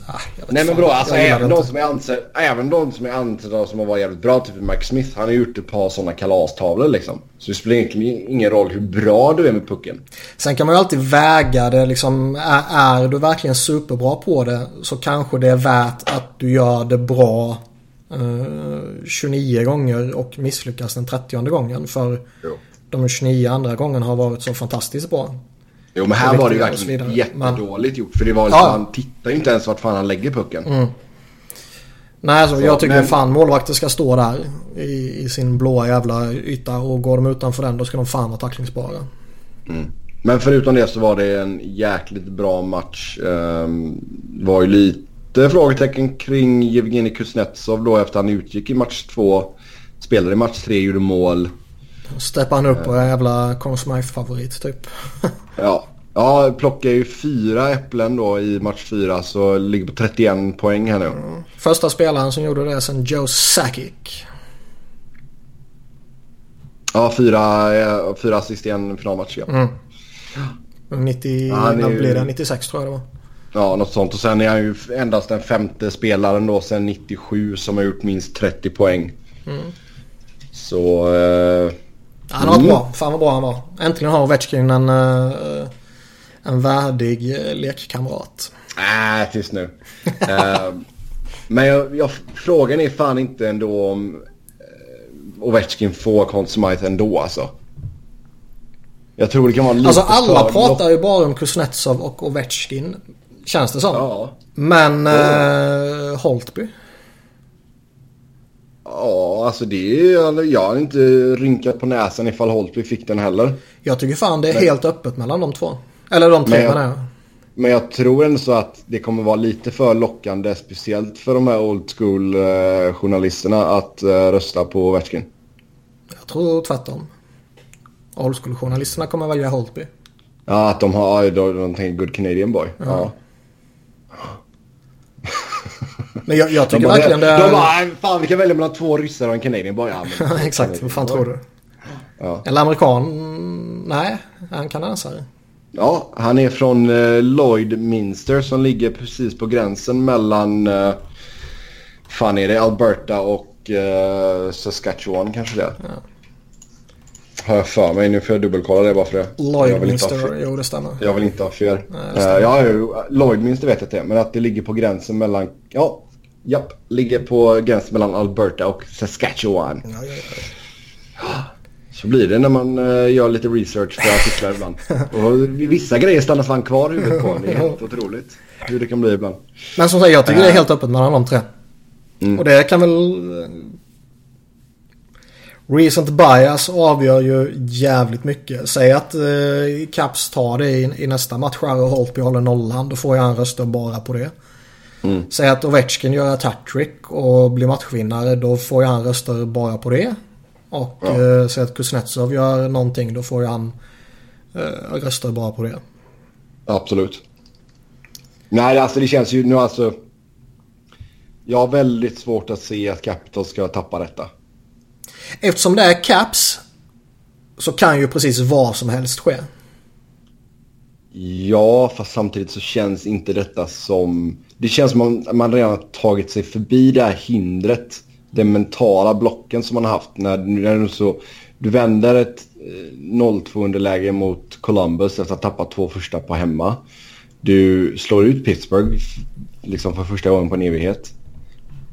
Ah, Nej men bra, alltså även de, som är anser, även de som är ansedda som har varit jävligt bra, typ Mike Smith, han har gjort ett par sådana kalastavlor liksom. Så det spelar egentligen ingen roll hur bra du är med pucken. Sen kan man ju alltid väga det liksom, är, är du verkligen superbra på det så kanske det är värt att du gör det bra eh, 29 gånger och misslyckas den 30 gången. För jo. de 29 andra gångerna har varit så fantastiskt bra. Jo men här var det ju verkligen jättedåligt gjort. För det var liksom, ja. han tittar ju inte ens vart fan han lägger pucken. Mm. Nej alltså, så, jag tycker men... fan målvakter ska stå där i, i, sin blåa jävla yta. Och går de utanför den då ska de fan vara tacklingsbara. Mm. Men förutom det så var det en jäkligt bra match. Um, var ju lite frågetecken kring Jevgenij Kuznetsov då efter han utgick i match två. Spelade i match tre, gjorde mål. Steppade han upp och är jävla Conor Smythe-favorit typ. ja. Ja, plockar ju fyra äpplen då i match fyra så ligger på 31 poäng här nu. Mm. Första spelaren som gjorde det sen Joe Sakic. Ja, fyra, eh, fyra assist i en finalmatch ja. Mm. 90, ja, när blir det? 96 tror jag det var. Ja, något sånt. Och sen är han ju endast den femte spelaren då sen 97 som har gjort minst 30 poäng. Mm. Så... Eh, han var mm. bra. Fan vad bra han var. Äntligen har Ovechkin en, uh, en värdig uh, lekkamrat. Nej, äh, tyst nu. uh, men jag, jag, frågan är fan inte ändå om Ovechkin får Conn Smythe ändå alltså. Jag tror det kan vara lite Alltså alla pratar ju bara om Kuznetsov och Ovechkin. Känns det som. Ja. Men eh, Holtby? Ja, alltså det är Jag har inte rynkat på näsan ifall Holtby fick den heller. Jag tycker fan det är men, helt öppet mellan de två. Eller de tre menar jag. Men jag tror ändå så att det kommer vara lite för lockande, speciellt för de här old school eh, journalisterna att eh, rösta på Ovechkin. Jag tror tvärtom. Old school journalisterna kommer välja Holtby. Ja, att de har, de, de tänker good Canadian boy. Ja. ja. Men jag, jag tycker de bara, verkligen det är... De bara, fan vi kan välja mellan två ryssar och en Canadian boy. Ja, men, Exakt, vad fan tror du? Ja. Eller amerikan? Nej, är han kanadensare? Ja, han är från uh, Lloyd Minster som ligger precis på gränsen mellan... Uh, fan är det Alberta och uh, Saskatchewan kanske det ja. Har jag för mig. Nu får jag dubbelkolla det bara för det. Lloydminster, jo det stämmer. Jag vill inte ha fel. Nej, uh, ja, Lloydminster vet jag inte. Men att det ligger på gränsen mellan... Ja, japp. Ligger på gränsen mellan Alberta och Saskatchewan. Ja, ja, ja. Så blir det när man uh, gör lite research för artiklar ibland. Och vissa grejer stannar fan kvar i huvudet på Det är helt otroligt hur det kan bli ibland. Men som sagt, jag tycker det är helt öppet mellan de tre. Mm. Och det kan väl Recent bias avgör ju jävligt mycket. Säg att eh, Caps tar det i, i nästa match här och Holtby håller nollan. Då får jag en röst bara på det. Mm. Säg att Ovechkin gör ett hattrick och blir matchvinnare. Då får jag han röster bara på det. Och ja. eh, säg att Kuznetsov gör någonting. Då får jag han eh, röster bara på det. Absolut. Nej, alltså det känns ju nu alltså. Jag har väldigt svårt att se att Capital ska tappa detta. Eftersom det är caps så kan ju precis vad som helst ske. Ja, fast samtidigt så känns inte detta som... Det känns som att man redan har tagit sig förbi det här hindret. Den mentala blocken som man har haft. När, när du, så, du vänder ett 0-2 eh, underläge mot Columbus efter att ha tappat två första på hemma. Du slår ut Pittsburgh liksom för första gången på en evighet.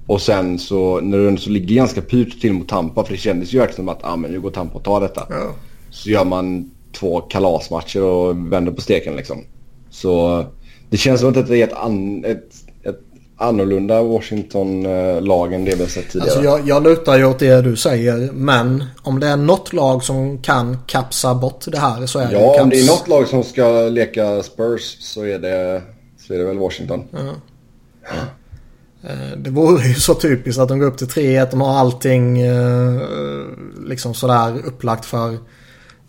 Och sen så när du så ligger ganska pyrt till mot Tampa för det kändes ju verkligen som att ah, men nu går Tampa och tar detta. Ja. Så gör man två kalasmatcher och vänder på steken liksom. Så det känns som att det är ett, an, ett, ett annorlunda Washington-lag än det vi har sett tidigare. Alltså jag, jag lutar ju åt det du säger. Men om det är något lag som kan kapsa bort det här så är ja, det Ja, om det är något lag som ska leka Spurs så är det, så är det väl Washington. Ja. Ja. Eh, det vore ju så typiskt att de går upp till 3-1. De har allting eh, liksom sådär upplagt för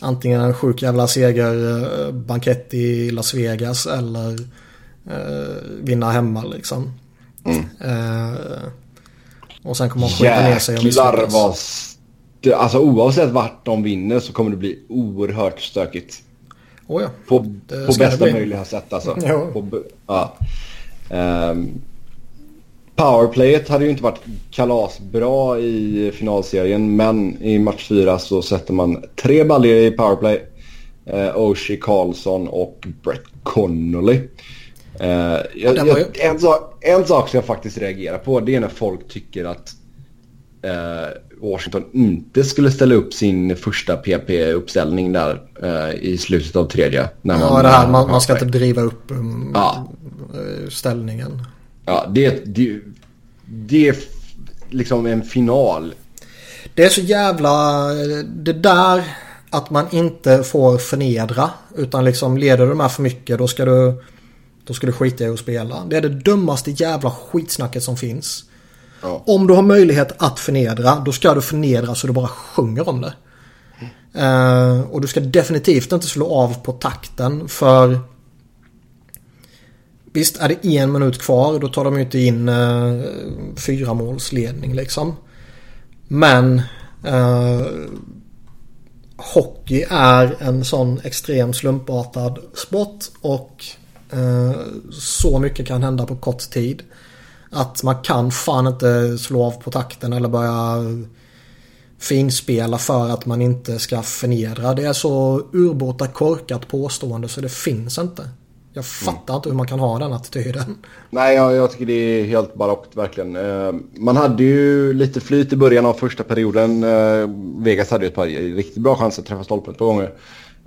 antingen en sjuk jävla segerbankett i Las Vegas eller eh, vinna hemma liksom. Mm. och sen kommer man skita ner sig och misslyckas. Alltså oavsett vart de vinner så kommer det bli oerhört stökigt. Oh ja, på på bästa möjliga sätt alltså. På, ja. Um, Powerplayet hade ju inte varit kalasbra i finalserien men i match 4 så sätter man tre baljor i powerplay. Eh, Oshie Karlsson och Brett Connolly. Eh, jag, jag, en, sak, en sak som jag faktiskt reagerar på det är när folk tycker att eh, Washington inte skulle ställa upp sin första PP-uppställning där eh, i slutet av tredje. När man, ja, det här man, man ska inte driva upp um, ja. Ställningen. Ja, det, det, det är liksom en final. Det är så jävla... Det där att man inte får förnedra. Utan liksom leder du med för mycket då ska du, då ska du skita i att spela. Det är det dummaste jävla skitsnacket som finns. Ja. Om du har möjlighet att förnedra då ska du förnedra så du bara sjunger om det. Uh, och du ska definitivt inte slå av på takten för Visst är det en minut kvar då tar de ju inte in uh, fyra målsledning liksom. Men uh, hockey är en sån extrem slumpartad sport och så mycket kan hända på kort tid. Att man kan fan inte slå av på takten eller börja finspela för att man inte ska förnedra. Det är så urbota korkat påstående så det finns inte. Jag fattar mm. inte hur man kan ha den attityden. Nej, jag, jag tycker det är helt barockt verkligen. Eh, man hade ju lite flyt i början av första perioden. Eh, Vegas hade ju ett par riktigt bra chanser att träffa stolpen ett par gånger.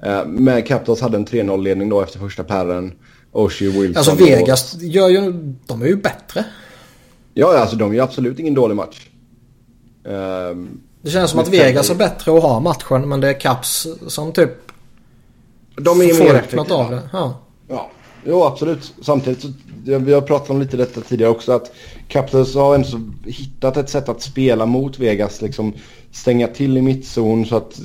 Eh, men Capitals hade en 3-0-ledning då efter första pärren. Oshie Wilson. Alltså Vegas och... gör ju, de är ju bättre. Ja, alltså de gör absolut ingen dålig match. Det känns som att Vegas är bättre att ha matchen men det är Caps som typ de är får upp något av det. Ja. ja. Jo, absolut. Samtidigt så, vi har pratat om lite detta tidigare också, att Capitals har ändå hittat ett sätt att spela mot Vegas. Liksom stänga till i mittzon så att eh,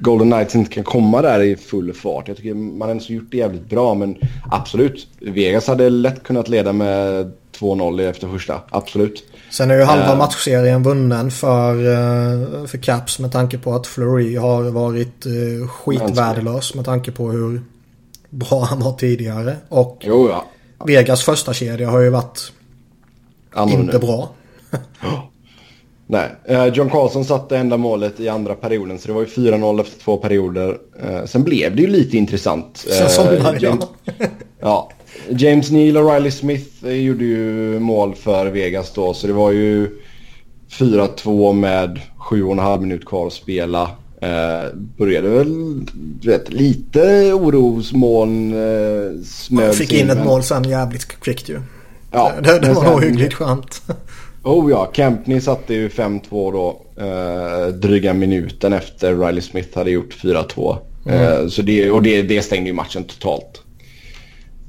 Golden Knights inte kan komma där i full fart. Jag tycker man har ändå gjort det jävligt bra, men absolut. Vegas hade lätt kunnat leda med 2-0 efter första, absolut. Sen är ju halva uh, matchserien vunnen för, uh, för Caps med tanke på att Fleury har varit skitvärdelös med tanke på hur bra han var tidigare. Och jo, ja. Vegas första kedja har ju varit Annorlunda. inte bra. Nej, John Carlson satte enda målet i andra perioden så det var ju 4-0 efter två perioder. Sen blev det ju lite intressant. Sen somnade jag. Ja, James Neal och Riley Smith gjorde ju mål för Vegas då så det var ju 4-2 med 7,5 minut kvar att spela. Eh, började väl vet, lite orosmoln eh, smög Fick in ett mål sen jävligt kvickt ju. Ja, det, det var nog hyggligt skönt. Oh ja, Kempney satte ju 5-2 då. Eh, dryga minuten efter Riley Smith hade gjort 4-2. Mm. Eh, så det, och det, det stängde ju matchen totalt.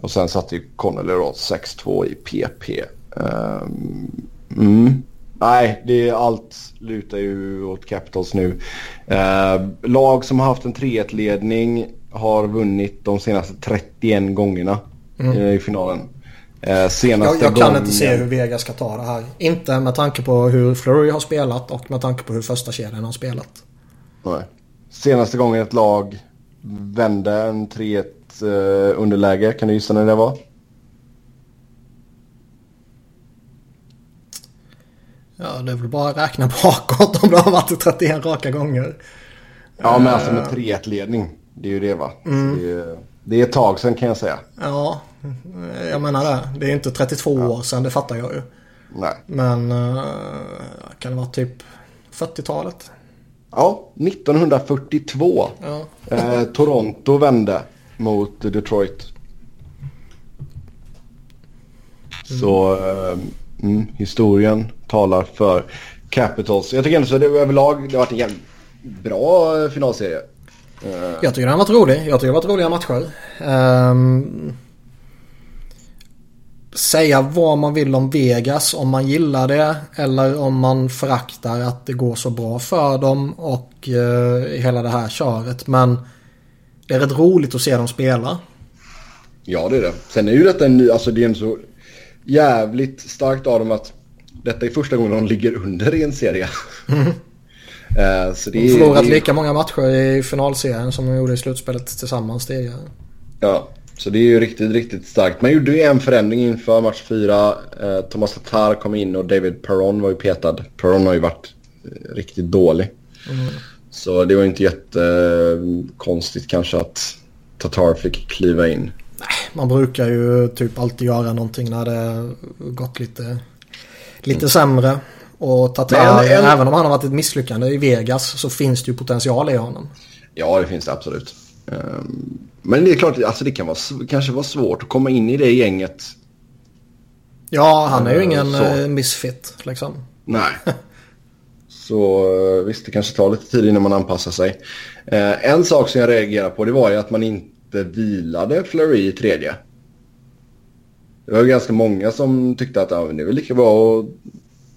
Och sen satte ju Connelly då 6-2 i PP. Ehm, mm. Nej, det är allt lutar ju åt Capitals nu. Uh, lag som har haft en 3-1-ledning har vunnit de senaste 31 gångerna mm. i finalen. Uh, senaste jag, jag kan gången... inte se hur Vega ska ta det här. Inte med tanke på hur Flurry har spelat och med tanke på hur första kedjan har spelat. Nej. Senaste gången ett lag vände en 3-1 eh, underläge. Kan du gissa när det var? Ja, det är väl bara att räkna bakåt om det har varit 31 raka gånger. Ja, men alltså med 3-1-ledning. Det är ju det va? Mm. Det, är, det, är, ett tag sedan kan jag säga. Ja, jag menar det. Det är inte 32 ja. år sedan, det fattar jag ju. Nej. Men uh, kan det vara typ 40-talet? Ja, 1942. Ja. Eh, Toronto vände mot Detroit. Mm. Så äh, mm, historien talar för Capitals. Jag tycker ändå så det överlag det har varit en jävligt bra eh, finalserie. Uh. Jag tycker den har varit rolig. Jag tycker det har varit roliga matcher. Um, säga vad man vill om Vegas. Om man gillar det eller om man föraktar att det går så bra för dem och uh, hela det här köret. Men det är rätt roligt att se dem spela. Ja, det är det. Sen är ju detta en ny, alltså det är en så jävligt starkt av dem att detta är första gången de ligger under i en serie. Mm. uh, så det de har förlorat det är... lika många matcher i finalserien som de gjorde i slutspelet tillsammans tidigare. Ja, så det är ju riktigt, riktigt starkt. Man gjorde ju en förändring inför match fyra. Uh, Thomas Tatar kom in och David Perron var ju petad. Perron har ju varit uh, riktigt dålig. Mm. Så det var inte jättekonstigt kanske att Tatar fick kliva in. Nej, man brukar ju typ alltid göra någonting när det gått lite, lite sämre. Och Tatar, en, en... även om han har varit ett misslyckande i Vegas så finns det ju potential i honom. Ja, det finns det absolut. Ehm, men det är klart, alltså det kan vara, kanske vara svårt att komma in i det gänget. Ja, han är ju ingen så. Eh, missfit liksom. Nej. Så eh, visst, det kanske tar lite tid innan man anpassar sig. Eh, en sak som jag reagerar på det var ju att man inte vilade Flurry i tredje. Det var ganska många som tyckte att ja, det är väl lika bra att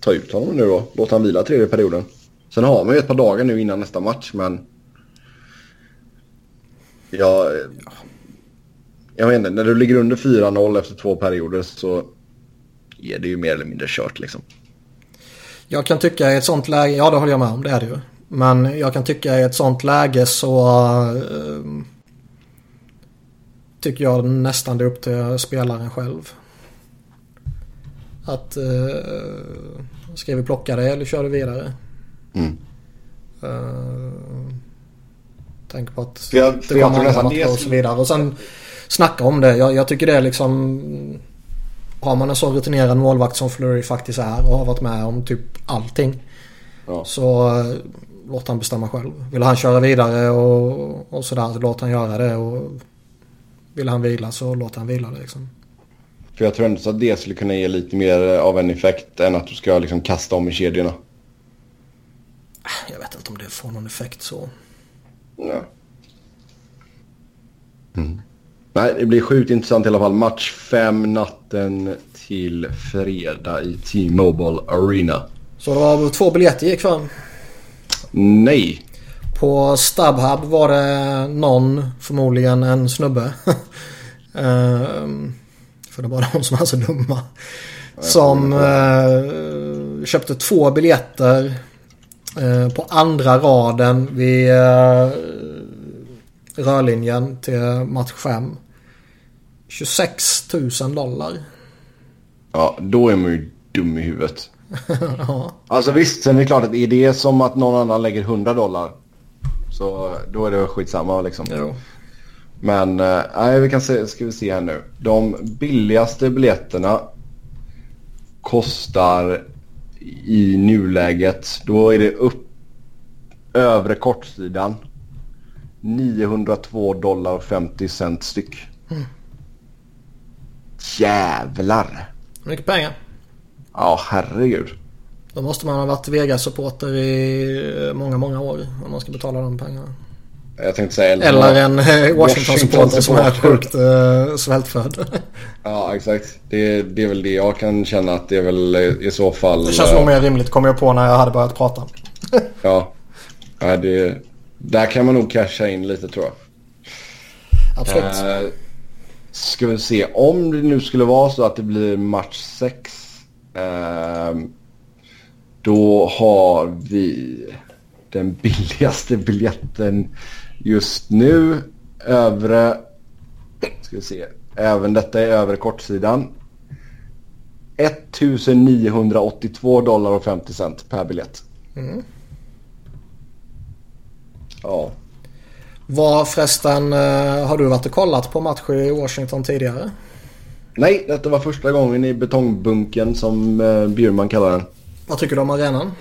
ta ut honom nu då. Låta han vila tredje perioden. Sen har man ju ett par dagar nu innan nästa match men... Ja, jag vet inte, när du ligger under 4-0 efter två perioder så är det ju mer eller mindre kört liksom. Jag kan tycka i ett sånt läge, ja det håller jag med om, det är det ju. Men jag kan tycka i ett sånt läge så uh, tycker jag nästan det är upp till spelaren själv. Att uh, ska vi plocka det eller kör du vidare? Mm. Uh, tänk på att jag, det kommer andra matcher och så vidare. Och sen snacka om det. Jag, jag, tycker det är liksom... Har man en så rutinerad målvakt som Flurry faktiskt är och har varit med om typ allting. Ja. Så uh, låt han bestämma själv. Vill han köra vidare och, och sådär så låt han göra det. Och vill han vila så låt han vila det liksom. För jag tror ändå att det skulle kunna ge lite mer av en effekt än att du ska liksom kasta om i kedjorna. Jag vet inte om det får någon effekt så. Ja. Mm. Nej, det blir sjukt intressant i alla fall. Match 5 natten till fredag i T-Mobile Arena. Så det var två biljetter gick fram? Nej. På StubHub var det någon, förmodligen en snubbe. um, för det var de som är så dumma. Som uh, köpte två biljetter uh, på andra raden vid uh, rörlinjen till match 5. 26 000 dollar. Ja, då är man ju dum i huvudet. ja. Alltså visst, sen är det klart att är det som att någon annan lägger 100 dollar så då är det skitsamma liksom. Jo. Men eh, nej, vi kan se, ska vi se här nu. De billigaste biljetterna kostar i nuläget, då är det upp övre kortsidan 902 dollar 50 cent styck. Mm. Jävlar. Mycket pengar. Ja, herregud. Då måste man ha varit Vegas-supporter i många, många år om man ska betala de pengarna. Jag tänkte säga eller, eller en eh, Washington-supporter som är sjukt uh, svältfödd. ja, exakt. Det, det är väl det jag kan känna att det är väl i så fall... Det känns nog mer rimligt kommer jag på när jag hade börjat prata. ja. ja det, där kan man nog casha in lite tror jag. Absolut. Uh, ska vi se. Om det nu skulle vara så att det blir match 6. Uh, då har vi den billigaste biljetten just nu. Övre... Ska vi se. Även detta är övre kortsidan. 1982 dollar och 50 cent per biljett. Mm. Ja. Var förresten, eh, har du varit och kollat på match i Washington tidigare? Nej, detta var första gången i betongbunken som eh, Bjurman kallar den. Vad tycker du om arenan?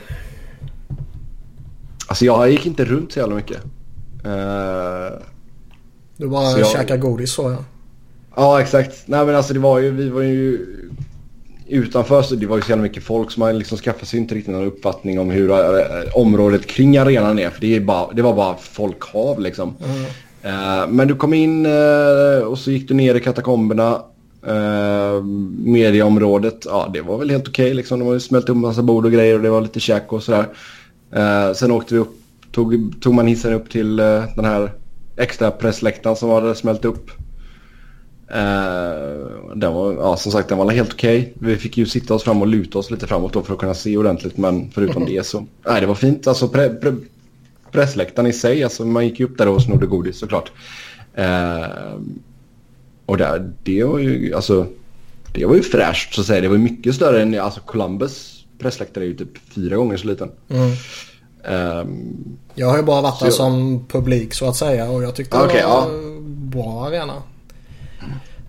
Alltså jag gick inte runt så jävla mycket. Uh, du bara jag... käkade godis så ja. Ja exakt. Nej men alltså det var ju, vi var ju utanför så det var ju så jävla mycket folk som man liksom skaffade sig inte riktigt någon uppfattning om hur äh, området kring arenan är. För det, är bara, det var bara folkhav liksom. Mm. Uh, men du kom in uh, och så gick du ner i katakomberna. Uh, mediaområdet, ja det var väl helt okej okay, liksom. De har ju smält upp en massa bord och grejer och det var lite käk och sådär. Uh, sen åkte vi upp, tog, tog man hissen upp till uh, den här extra pressläktaren som hade smält upp. Uh, den var, ja, som sagt den var helt okej. Okay. Vi fick ju sitta oss fram och luta oss lite framåt då för att kunna se ordentligt. Men förutom det så, nej det var fint. Alltså pre, pre, pressläktaren i sig, alltså man gick ju upp där och snodde godis såklart. Uh, och där, det var ju, alltså, det var ju fräscht så att säga. Det var mycket större än, alltså Columbus pressläktare är ju typ fyra gånger så liten. Mm. Um, jag har ju bara varit där jag... som publik så att säga och jag tyckte okay, det var ja. bra arena.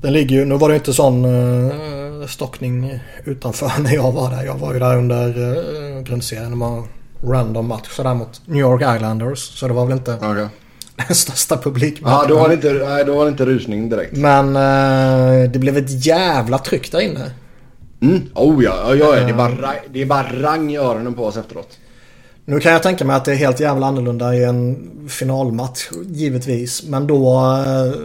Den ligger ju, nu var det inte sån uh, stockning utanför när jag var där. Jag var ju där under uh, grundserien. Det var random match sådär mot New York Islanders. Så det var väl inte okay. Den största publikmängden. Ja, då var, det inte, nej, då var det inte rusning direkt. Men uh, det blev ett jävla tryck där inne. Mm. Oh ja, ja, ja det, är bara, det är bara rang i öronen på oss efteråt. Nu kan jag tänka mig att det är helt jävla annorlunda i en finalmatch givetvis. Men då... Eh,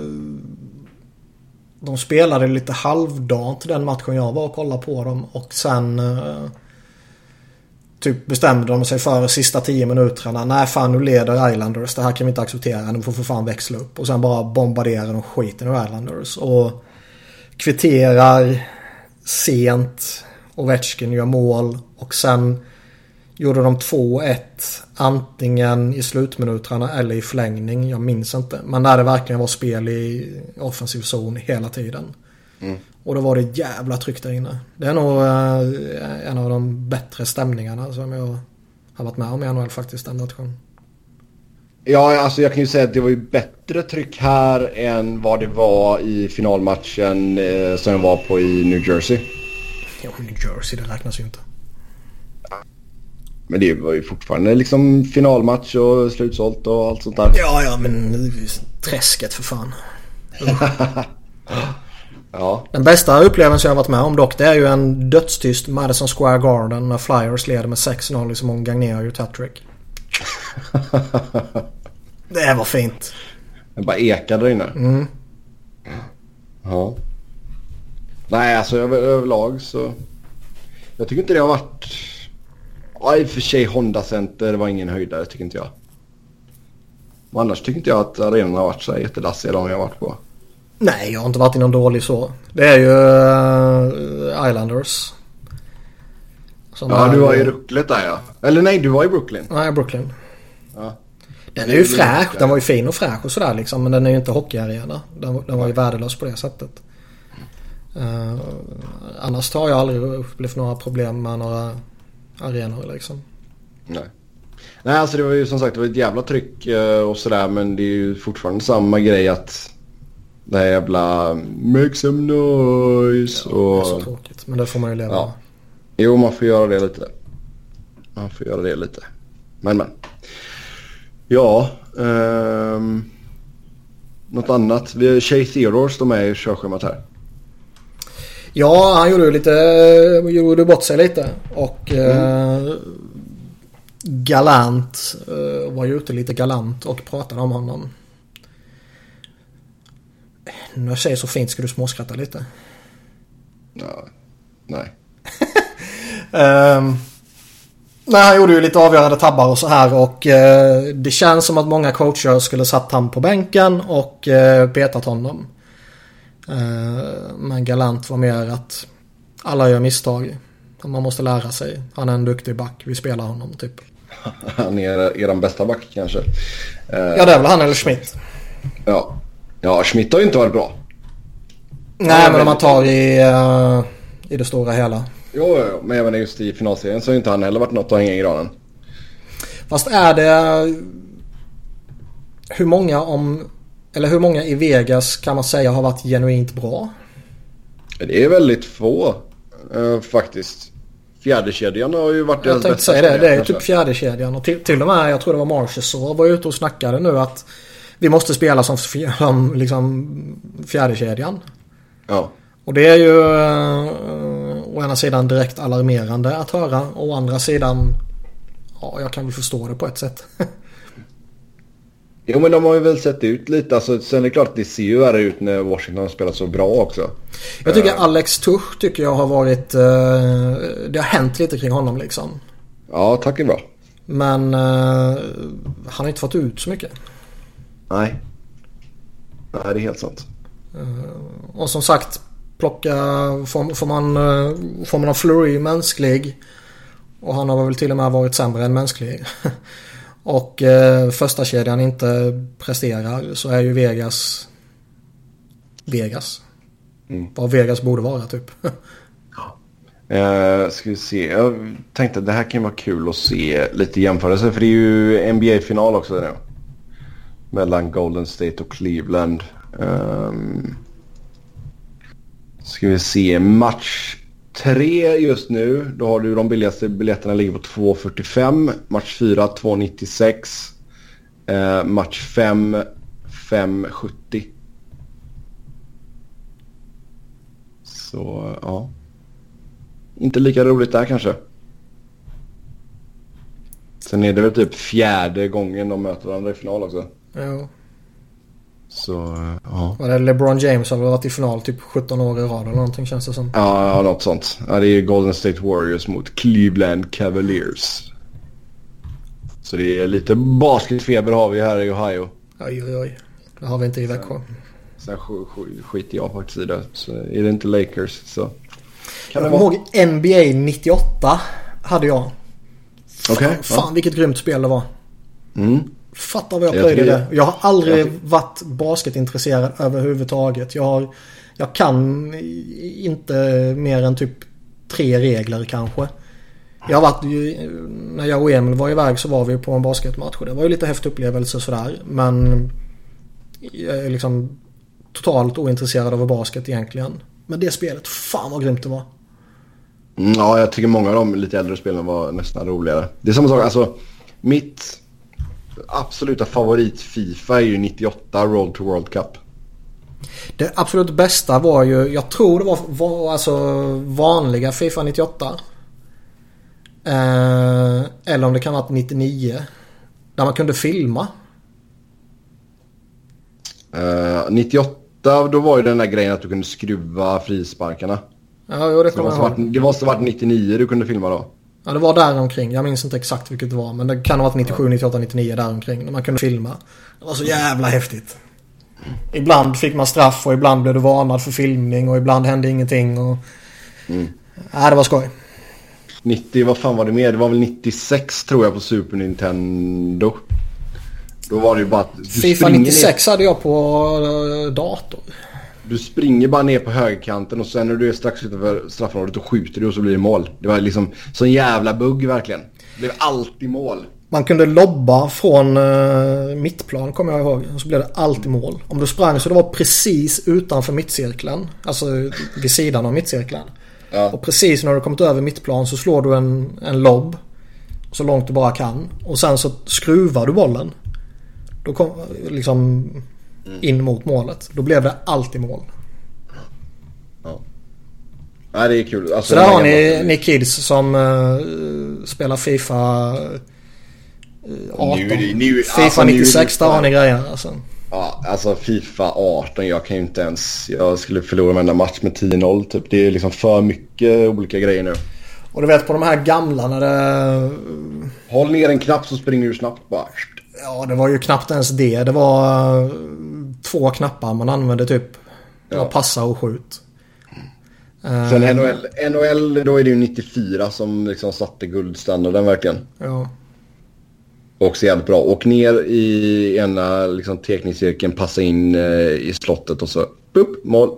de spelade lite halvdant den matchen jag var och kollade på dem och sen... Eh, typ bestämde de sig för sista tio minuterna. Nej fan nu leder Islanders. Det här kan vi inte acceptera. Nu får för fan växla upp. Och sen bara bombarderar de skiten ur Islanders. Och kvitterar sent. Ovechkin gör mål. Och sen gjorde de 2-1 antingen i slutminuterna eller i förlängning. Jag minns inte. Men där det verkligen var spel i offensiv zon hela tiden. Mm. Och då var det jävla tryck där inne. Det är nog eh, en av de bättre stämningarna som jag har varit med om i NHL faktiskt den matchen. Ja, alltså jag kan ju säga att det var ju bättre tryck här än vad det var i finalmatchen eh, som jag var på i New Jersey. Ja, New Jersey det räknas ju inte. Men det var ju fortfarande liksom finalmatch och slutsålt och allt sånt där. Ja, ja, men träsket för fan. ja. Den bästa upplevelsen jag varit med om dock det är ju en dödstyst Madison Square Garden när Flyers leder med 6-0 i så många Gagner gjort hattrick. det var fint. Det bara ekade där inne. Mm. Ja. Nej, alltså överlag så... Jag tycker inte det har varit Ja, i och för sig Honda Center var ingen höjdare tycker inte jag. Men annars tycker inte jag att arenan har varit så jättedassiga de jag har varit på. Nej, jag har inte varit i någon dålig så. Det är ju uh, Islanders. Som ja, du var i Rucklet där ja. Eller nej, du var i Brooklyn. Nej, Brooklyn. Ja. Den är ju fräsch. Den var ju fin och fräsch och sådär liksom. Men den är ju inte hockeyarena. Den, den var ju värdelös på det sättet. Uh, annars har jag aldrig upplevt några problem med några arenor liksom. Nej. Nej, alltså det var ju som sagt det var ett jävla tryck eh, och sådär men det är ju fortfarande samma grej att det här jävla make some noise ja, och... Det är så tråkigt men det får man ju leva ja. med. Jo, man får göra det lite. Man får göra det lite. Men men. Ja. Um, något annat? Vi har Shay Theodore står med i körschemat här. Ja, han gjorde lite, gjorde bort sig lite. Och mm. eh, Galant eh, var ju ute lite galant och pratade om honom. När jag säger så fint ska du småskratta lite. Ja, nej. um, nej, han gjorde ju lite avgörande tabbar och så här och eh, det känns som att många coacher skulle satt han på bänken och eh, petat honom. Eh, men Galant var mer att alla gör misstag. Man måste lära sig. Han är en duktig back. Vi spelar honom typ. Han är er bästa back kanske. Ja det är väl han eller Schmidt. Ja. Ja Schmidt har ju inte varit bra. Nej men om man tar i, uh, i det stora hela. Jo, jo, men även just i finalserien så har inte han heller varit något att hänga i granen. Fast är det... Hur många om eller hur många i Vegas kan man säga har varit genuint bra? Det är väldigt få uh, faktiskt. Fjärdekedjan har ju varit Jag tänkte säga det. Det är ju typ fjärdekedjan. Och till, till och med, jag tror det var Marchessault var ute och snackade nu att vi måste spela som, som liksom fjärdekedjan. Ja. Och det är ju uh, å ena sidan direkt alarmerande att höra. Å andra sidan, ja jag kan väl förstå det på ett sätt. Jo men de har ju väl sett ut lite. Alltså, sen är det klart att det ser ju värre ut när Washington har spelat så bra också. Jag tycker uh, Alex Tuch tycker jag har varit... Uh, det har hänt lite kring honom liksom. Ja, tack är bra. Men uh, han har inte fått ut så mycket. Nej. Nej, det är helt sant. och som sagt, plocka... Får, får man, får man en Flurry mänsklig. Och han har väl till och med varit sämre än mänsklig. och eh, första kedjan inte presterar så är ju Vegas Vegas. Mm. Vad Vegas borde vara typ. Uh, ska vi se. Jag tänkte att det här kan vara kul att se lite jämförelse. För det är ju NBA-final också nu. Mellan Golden State och Cleveland. Um, ska vi se. Match 3 just nu. Då har du de billigaste biljetterna ligger på 2,45. Match 4 2,96. Eh, match 5 5,70. Så ja. Inte lika roligt där kanske. Sen är det väl typ fjärde gången de möter varandra i final också. Jo. Så, ja. Var det LeBron James har varit i final typ 17 år i rad eller någonting känns det som. Ja, ja något sånt. Ja, det är Golden State Warriors mot Cleveland Cavaliers. Så det är lite basketfeber har vi här i Ohio. Oj, oj, oj. Det har vi inte i Växjö. Sen skiter jag faktiskt i det. Så är det inte Lakers så... Kan jag kommer ihåg NBA 98 hade jag. Okej. Okay, fan ja. vilket grymt spel det var. Mm. Fattar vad jag plöjde det. Jag har aldrig jag varit basketintresserad överhuvudtaget. Jag, har, jag kan inte mer än typ tre regler kanske. Jag har varit, när jag och Emil var iväg så var vi på en basketmatch och det var ju lite häftig upplevelse sådär. Men jag är liksom totalt ointresserad av basket egentligen. Men det spelet, fan vad grymt det var. Mm, ja, jag tycker många av de lite äldre spelen var nästan roligare. Det är samma sak, alltså mitt absoluta favorit Fifa är ju 98 Road to World Cup. Det absolut bästa var ju, jag tror det var, var alltså vanliga Fifa 98. Eh, eller om det kan ha varit 99. Där man kunde filma. Eh, 98 då var ju den där grejen att du kunde skruva frisparkarna. Ja, jo, det kommer jag ihåg. Det måste varit 99 du kunde filma då. Ja, det var där omkring. Jag minns inte exakt vilket det var. Men det kan ha varit 97, 98, 99 där omkring. När man kunde filma. Det var så jävla häftigt. Ibland fick man straff och ibland blev du varnad för filmning och ibland hände ingenting. Och... Mm. Ja, det var skoj. 90, vad fan var det mer? Det var väl 96 tror jag på Super Nintendo. Då var det ju bara att... Fifa 96 ner... hade jag på eh, dator. Du springer bara ner på högerkanten och sen när du är strax utanför straffområdet då skjuter du och så blir det mål. Det var liksom sån jävla bugg verkligen. Det blev alltid mål. Man kunde lobba från uh, mittplan kommer jag ihåg. Och så blev det alltid mål. Om du sprang så det var precis utanför mittcirkeln. Alltså vid sidan av mittcirkeln. Ja. Och precis när du kommit över mittplan så slår du en, en lobb. Så långt du bara kan. Och sen så skruvar du bollen. Då kom, liksom in mot målet. Då blev det alltid mål. Ja. Ja, det är kul. Alltså, så där har ni, ni kids som uh, spelar Fifa uh, 18. Nu, nu, Fifa alltså, 96, nu, där har ni grejer alltså. Ja, alltså Fifa 18, jag kan ju inte ens... Jag skulle förlora varenda match med 10-0 typ. Det är liksom för mycket olika grejer nu. Och du vet på de här gamla när det... Håll ner en knapp så springer du snabbt bara. Ja, det var ju knappt ens det. Det var uh, två knappar man använde typ. Ja. Passa och skjut. Sen uh, NHL, NHL, då är det ju 94 som liksom satte guldstandarden verkligen. Ja. Också jävligt bra. Åk ner i ena liksom, teknikcirkeln, passa in eh, i slottet och så upp, mål.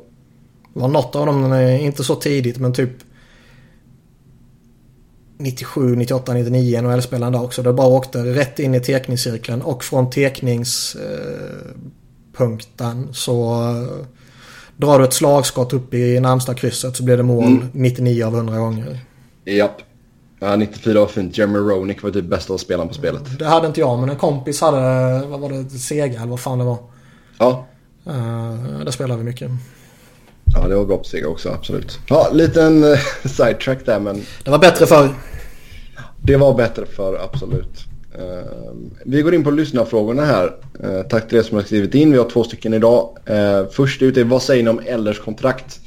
Det var något av dem, inte så tidigt men typ 97, 98, 99 NHL-spelaren där också. Det bara åkte rätt in i tekningscirkeln och från tekningspunkten så eh, drar du ett slagskott upp i närmsta krysset så blir det mål mm. 99 av 100 gånger. Japp. Ja, 94 var fint. Jeremy Ronick var typ bästa spelaren på spelet. Det hade inte jag, men en kompis hade, vad var det, Sega eller vad fan det var. Ja. Uh, där spelade vi mycket. Ja, det var bra på Sega också, absolut. Ja, liten uh, sidetrack där, men... Det var bättre förr. Det var bättre för, absolut. Ehm, vi går in på lyssnarfrågorna här. Ehm, tack till er som har skrivit in. Vi har två stycken idag. Ehm, först ut är vad säger ni om Ellers kontrakt?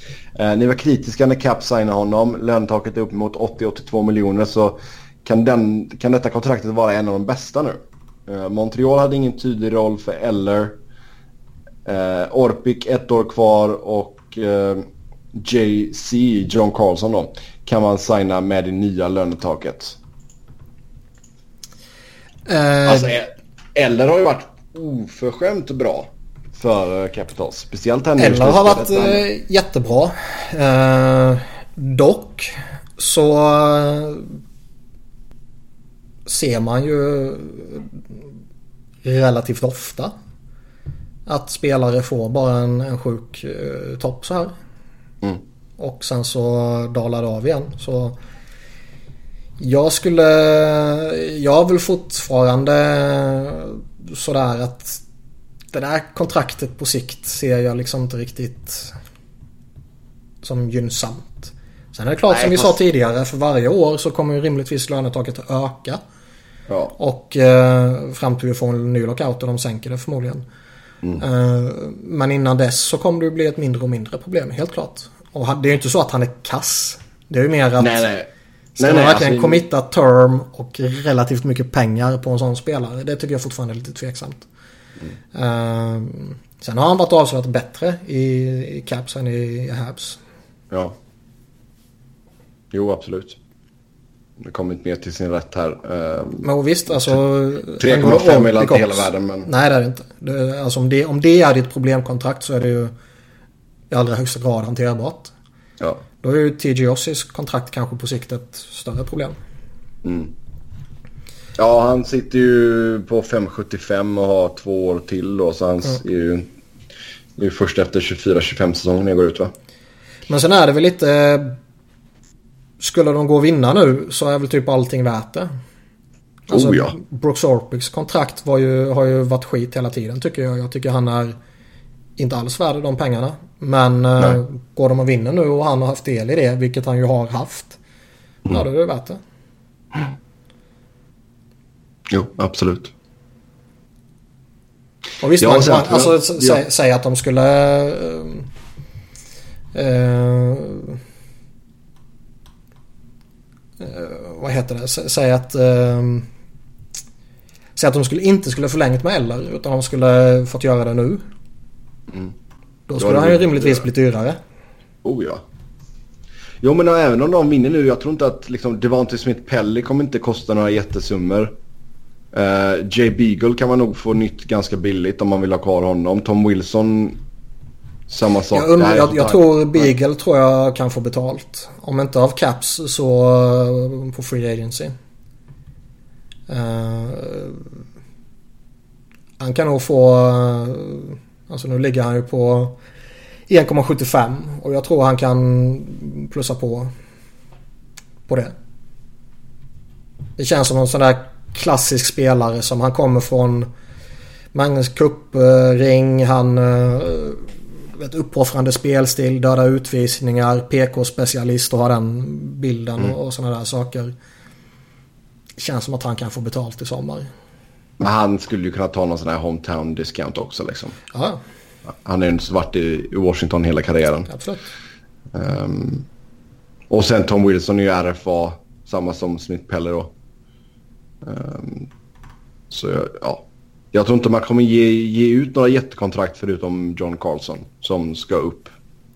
Ni var kritiska när Cap signade honom. Lönetaket är upp mot 80-82 miljoner så kan, den, kan detta kontraktet vara en av de bästa nu. Montreal hade ingen tydlig roll för Eller. Orpik ett år kvar och JC, John Carlson då, kan man signa med det nya lönetaket. Uh, alltså, Eller har ju varit oförskämt bra för Capitals. Speciellt här nu Eller har varit äh, jättebra. Uh, dock så uh, ser man ju relativt ofta att spelare får bara en, en sjuk uh, topp så här. Mm. Och sen så dalar det av igen. Så jag skulle... Jag har väl fortfarande sådär att det där kontraktet på sikt ser jag liksom inte riktigt som gynnsamt. Sen är det klart Nej, som vi sa tidigare, för varje år så kommer ju rimligtvis lönetaket att öka. Ja. Och eh, fram till vi får en ny lockout och de sänker det förmodligen. Mm. Eh, men innan dess så kommer det bli ett mindre och mindre problem, helt klart. Och det är ju inte så att han är kass. Det är ju mer att... Nej, nej. Ska nej, man verkligen alltså... committa term och relativt mycket pengar på en sån spelare? Det tycker jag fortfarande är lite tveksamt. Mm. Uh, sen har han varit avsevärt bättre i, i Caps än i, Habs. Ja. Jo, absolut. Det kommit mer till sin rätt här. Uh, men visst, alltså... 3,5 är inte hela världen, men... Nej, det är det inte. Det, alltså, om, det, om det är ditt problemkontrakt så är det ju i allra högsta grad hanterbart. Ja. Då är ju TG Ossis kontrakt kanske på sikt ett större problem. Mm. Ja, han sitter ju på 5,75 och har två år till då. Så han mm. är ju, är först efter 24-25 säsongen jag går ut va? Men sen är det väl lite... Skulle de gå och vinna nu så är väl typ allting värt det. Alltså, oh ja. Brooks Orpics kontrakt ju, har ju varit skit hela tiden tycker jag. Jag tycker han är inte alls värd de pengarna. Men eh, går de och vinner nu och han har haft del i det, vilket han ju har haft. Mm. Ja, då är det värt det. Jo, absolut. Och visst, ja, man, man, alltså, säg, säg, att de skulle... Uh, uh, vad heter det? Säg att... Uh, säg att de skulle, inte skulle förlängt med Eller utan de skulle fått göra det nu. Mm. Då skulle han ju rimligtvis bli dyrare. Oh ja. Jo men även om de vinner nu. Jag tror inte att liksom, Devante Smith-Pelly kommer inte kosta några jättesummor. Uh, Jay Beagle kan man nog få nytt ganska billigt om man vill ha kvar honom. Tom Wilson samma sak. Jag, undrar, jag, jag tror Beagle tror jag kan få betalt. Om inte av Caps så uh, på Free Agency. Uh, han kan nog få... Alltså nu ligger han ju på 1,75 och jag tror han kan plussa på på det. Det känns som en sån där klassisk spelare som han kommer från Magnus Cup-ring. Han eh, vet, uppoffrande spelstil, döda utvisningar, PK-specialist och har den bilden mm. och, och sådana där saker. Det känns som att han kan få betalt i sommar. Men han skulle ju kunna ta någon sån här hometown discount också liksom. Ja. Han har ju varit i Washington hela karriären. Absolut. Um, och sen Tom Wilson är ju RFA, samma som Smith Peller då. Um, så ja, jag tror inte man kommer ge, ge ut några jättekontrakt förutom John Carlson som ska upp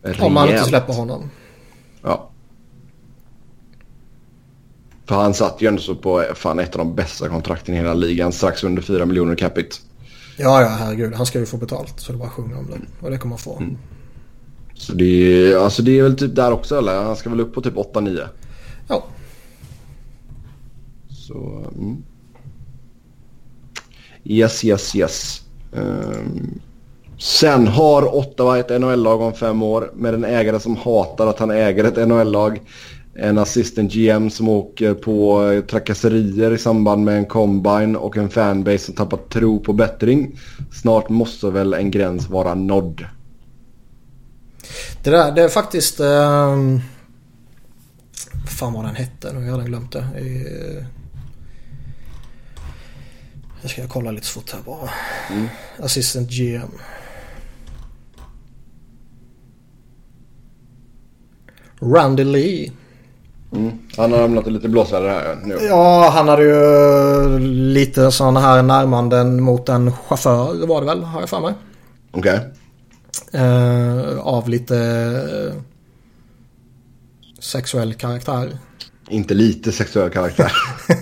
rejält. Om man inte släpper honom. Ja. För han satt ju ändå så på fan ett av de bästa kontrakten i hela ligan. Strax under 4 miljoner capita. Ja, ja, herregud. Han ska ju få betalt. Så det bara sjunger om det. Och det kommer han få. Mm. Så det är, alltså det är väl typ där också eller? Han ska väl upp på typ 8-9? Ja. Så... Mm. Yes, yes, yes. Um, sen har Ottawa ett NHL-lag om fem år med en ägare som hatar att han äger ett NHL-lag en assistant GM som åker på trakasserier i samband med en combine och en fanbase som tappat tro på bättring. Snart måste väl en gräns vara nådd. Det där, det är faktiskt... Eh, fan vad den hette, nu jag redan glömt det. Eh, jag ska kolla lite fort här bara. Mm. Assistant GM. Randy Lee. Mm. Han har hamnat i lite blåsväder här nu. Ja, han hade ju lite sådana här närmanden mot en chaufför var det väl, har jag för mig. Okej. Okay. Eh, av lite eh, sexuell karaktär. Inte lite sexuell karaktär.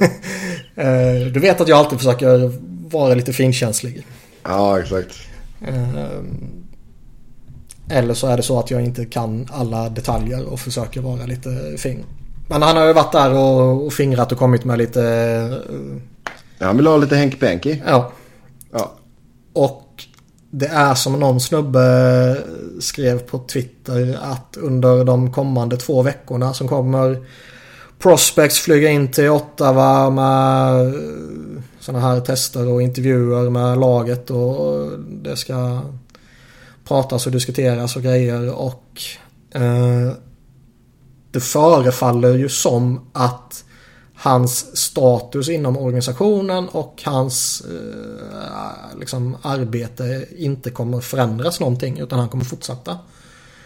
eh, du vet att jag alltid försöker vara lite finkänslig. Ja, exakt. Eh, eller så är det så att jag inte kan alla detaljer och försöker vara lite fin. Men han har ju varit där och, och fingrat och kommit med lite... Uh, han vill ha lite Henk Penky. Ja. ja. Och det är som någon snubbe skrev på Twitter att under de kommande två veckorna som kommer Prospects flyga in till Ottawa med sådana här tester och intervjuer med laget och det ska pratas och diskuteras och grejer och eh, det förefaller ju som att hans status inom organisationen och hans eh, liksom, arbete inte kommer förändras någonting utan han kommer fortsätta.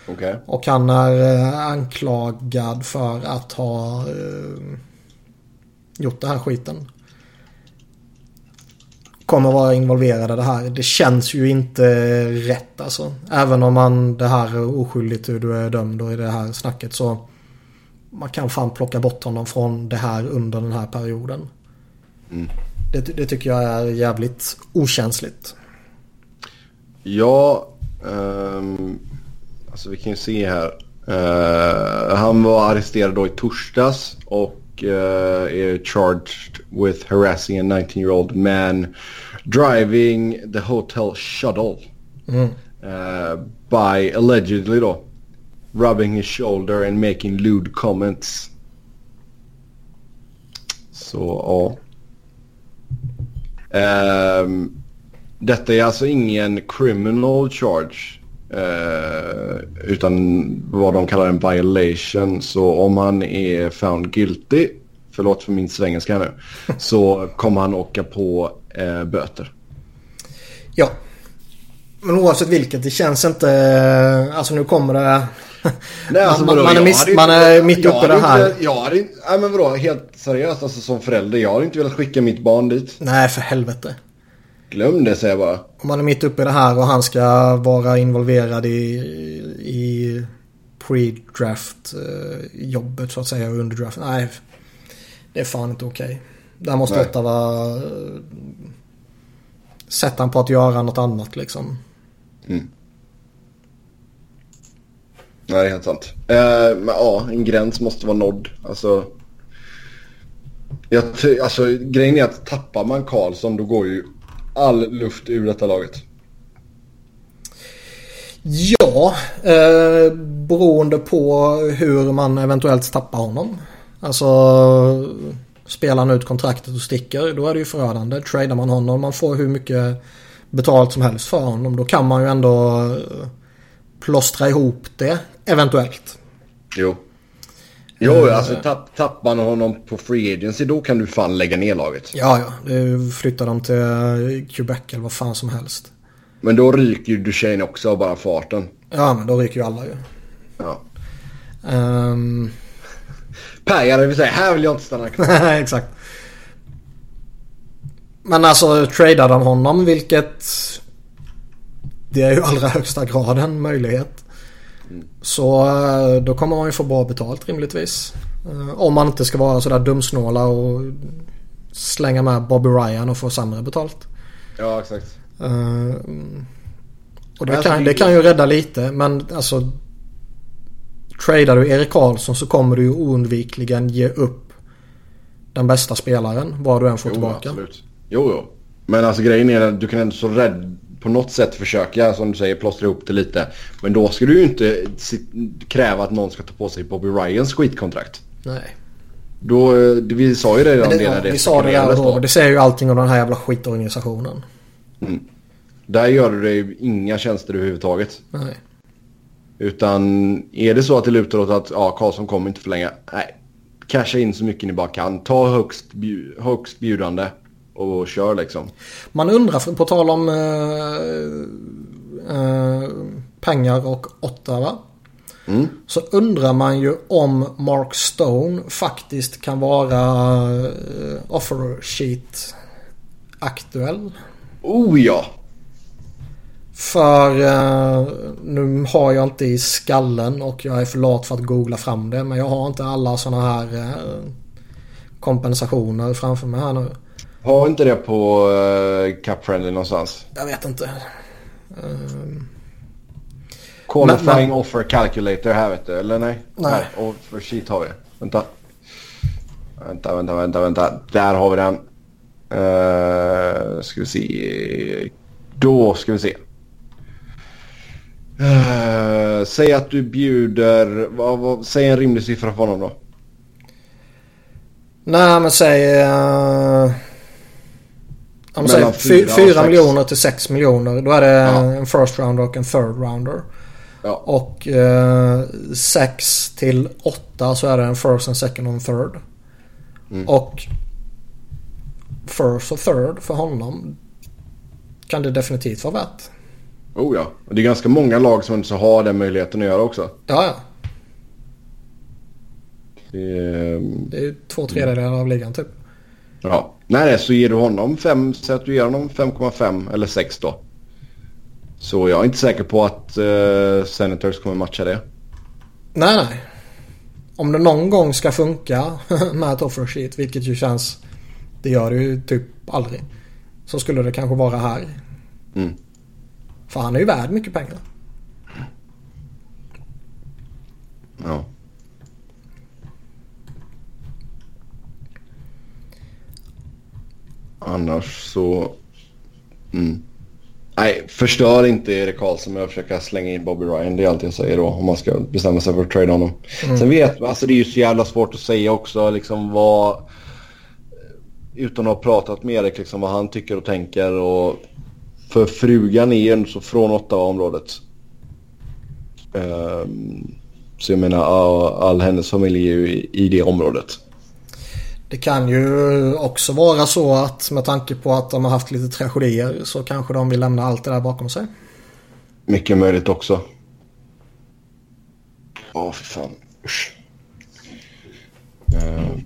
Okay. Och han är eh, anklagad för att ha eh, gjort den här skiten. Kommer vara involverad i det här. Det känns ju inte rätt alltså. Även om man det här är oskyldigt hur du är dömd och i det här snacket så man kan fan plocka bort honom från det här under den här perioden. Mm. Det, det, tycker jag är jävligt okänsligt. Ja, um, alltså vi kan ju se här. Uh, han var arresterad då i torsdags och uh, är charged with harassing a 19-year-old man driving the hotel shuttle. Mm. Uh, by allegedly då rubbing his shoulder and making lewd comments. Så ja. Um, detta är alltså ingen criminal charge. Uh, utan vad de kallar en violation. Så om han är found guilty, förlåt för min svengelska nu, så kommer han åka på uh, böter. Ja. Men oavsett vilket, det känns inte... Alltså nu kommer det Nej, alltså, man, man, är, miss, man är mitt uppe i det här. Inte, jag hade inte, nej men vadå, helt seriöst alltså som förälder. Jag har inte velat skicka mitt barn dit. Nej, för helvete. Glöm det säger jag bara. Om man är mitt uppe i det här och han ska vara involverad i, i pre-draft eh, jobbet så att säga under draft. Nej, det är fan inte okej. Okay. Där måste Nej. detta vara... Eh, sätta han på att göra något annat liksom. Mm. Nej, det är helt sant. Eh, men ja, en gräns måste vara nådd. Alltså, jag, alltså, grejen är att tappar man Karlsson då går ju all luft ur detta laget. Ja, eh, beroende på hur man eventuellt tappar honom. Alltså spelar han ut kontraktet och sticker då är det ju förödande. Tradar man honom, man får hur mycket betalt som helst för honom. Då kan man ju ändå eh, plåstra ihop det eventuellt. Jo. Jo, uh, alltså tapp, tappar man honom på free agency då kan du fan lägga ner laget. Ja, ja. Du flyttar dem till eh, Quebec eller vad fan som helst. Men då ryker ju Duchene också av bara farten. Ja, men då ryker ju alla ju. Ja. Um... Pajar, vill säga, här vill jag inte stanna kvar. Nej, exakt. Men alltså tradar de honom, vilket det är ju allra högsta grad en möjlighet. Mm. Så eh, då kommer man ju få bra betalt rimligtvis. Eh, om man inte ska vara sådär dumsnåla och slänga med Bobby Ryan och få sämre betalt. Ja, exakt. Uh, och det, alltså, kan, det kan ju rädda lite men alltså Tradar du Erik Karlsson så kommer du ju oundvikligen ge upp den bästa spelaren vad du än får jo, tillbaka. Absolut. Jo, jo. Men alltså grejen är att du kan ändå så rädd på något sätt försöka, som du säger, plåstra ihop det lite. Men då ska du ju inte kräva att någon ska ta på sig Bobby Ryans skitkontrakt. Nej. Då, eh, vi sa ju det redan det, det, det Vi sa det redan då. Det säger ju allting om den här jävla skitorganisationen. Mm. Där gör du dig inga tjänster överhuvudtaget. Nej. Utan är det så att det lutar åt att ja, Karlsson kommer inte förlänga. Nej. Casha in så mycket ni bara kan. Ta högst, högst bjudande och kör liksom. Man undrar, på tal om eh, eh, pengar och åtta va? Mm. Så undrar man ju om Mark Stone faktiskt kan vara eh, offer sheet aktuell. Oh ja! För eh, nu har jag inte i skallen och jag är för lat för att googla fram det. Men jag har inte alla sådana här eh, kompensationer framför mig här nu. Har inte det på uh, Cup Friendly någonstans? Jag vet inte. Um... Qualifying men, men... offer calculator här vet du, eller nej? Nej. Här, offer sheet har vi. Vänta. Vänta, vänta, vänta, vänta. Där har vi den. Uh, ska vi se. Då ska vi se. Uh, säg att du bjuder, vad, vad, säg en rimlig siffra för honom då. Nej men säg... Uh... Om säger 4 miljoner till 6 miljoner. Då är det ja. en first rounder och en third rounder. Ja. Och 6 eh, till 8 så är det en first, en second och en third. Mm. Och first och third för honom kan det definitivt vara värt. Oh ja. Och det är ganska många lag som inte har den möjligheten att göra också. Ja, ja. Det är, det är två tredjedelar av ligan typ. Ja. Nej, så ger du honom 5, så att du ger honom 5,5 eller 6 då. Så jag är inte säker på att uh, Senators kommer matcha det. Nej, nej. Om det någon gång ska funka med ett offer sheet, vilket ju känns... Det gör det ju typ aldrig. Så skulle det kanske vara här. Mm. För han är ju värd mycket pengar. Ja. Annars så... Mm. Nej, förstör inte Erik Karlsson med att försöka slänga in Bobby Ryan. Det är allt jag säger då om man ska bestämma sig för att trade honom. Mm. Sen vet man, alltså det är ju så jävla svårt att säga också liksom vad... Utan att ha pratat med Erik liksom vad han tycker och tänker och... För frugan är ju så från Ottawa-området. Um, så jag menar all, all hennes familj är ju i, i det området. Det kan ju också vara så att med tanke på att de har haft lite tragedier så kanske de vill lämna allt det där bakom sig. Mycket möjligt också. Ja, oh, för fan. Usch. Uh,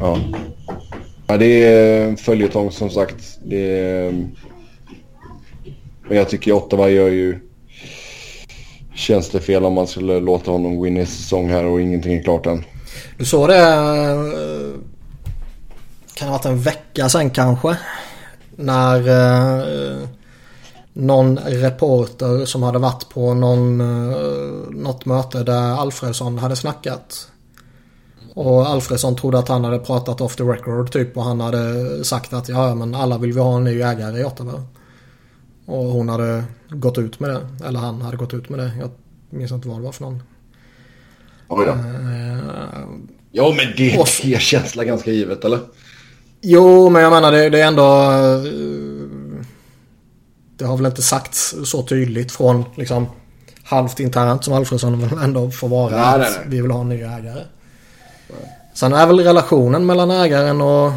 ja. ja. Det är följetong som sagt. Det är... Men jag tycker Ottawa gör ju... Känns det fel om man skulle låta honom gå in i säsong här och ingenting är klart än. Du sa det... Kan kan ha varit en vecka sen kanske. När eh, någon reporter som hade varit på någon, eh, något möte där Alfredsson hade snackat. Och Alfredsson trodde att han hade pratat off the record typ och han hade sagt att ja men alla vill vi ha en ny ägare i Ottawa. Och hon hade gått ut med det. Eller han hade gått ut med det. Jag minns inte vad det var för någon. Oj då. Uh, ja men det är känsla ganska givet eller? Jo men jag menar det, det är ändå... Uh, det har väl inte sagts så tydligt från liksom halvt internt som Alfredsson ändå får vara. Nej, att nej, nej. Vi vill ha en ny ägare. Nej. Sen är väl relationen mellan ägaren och,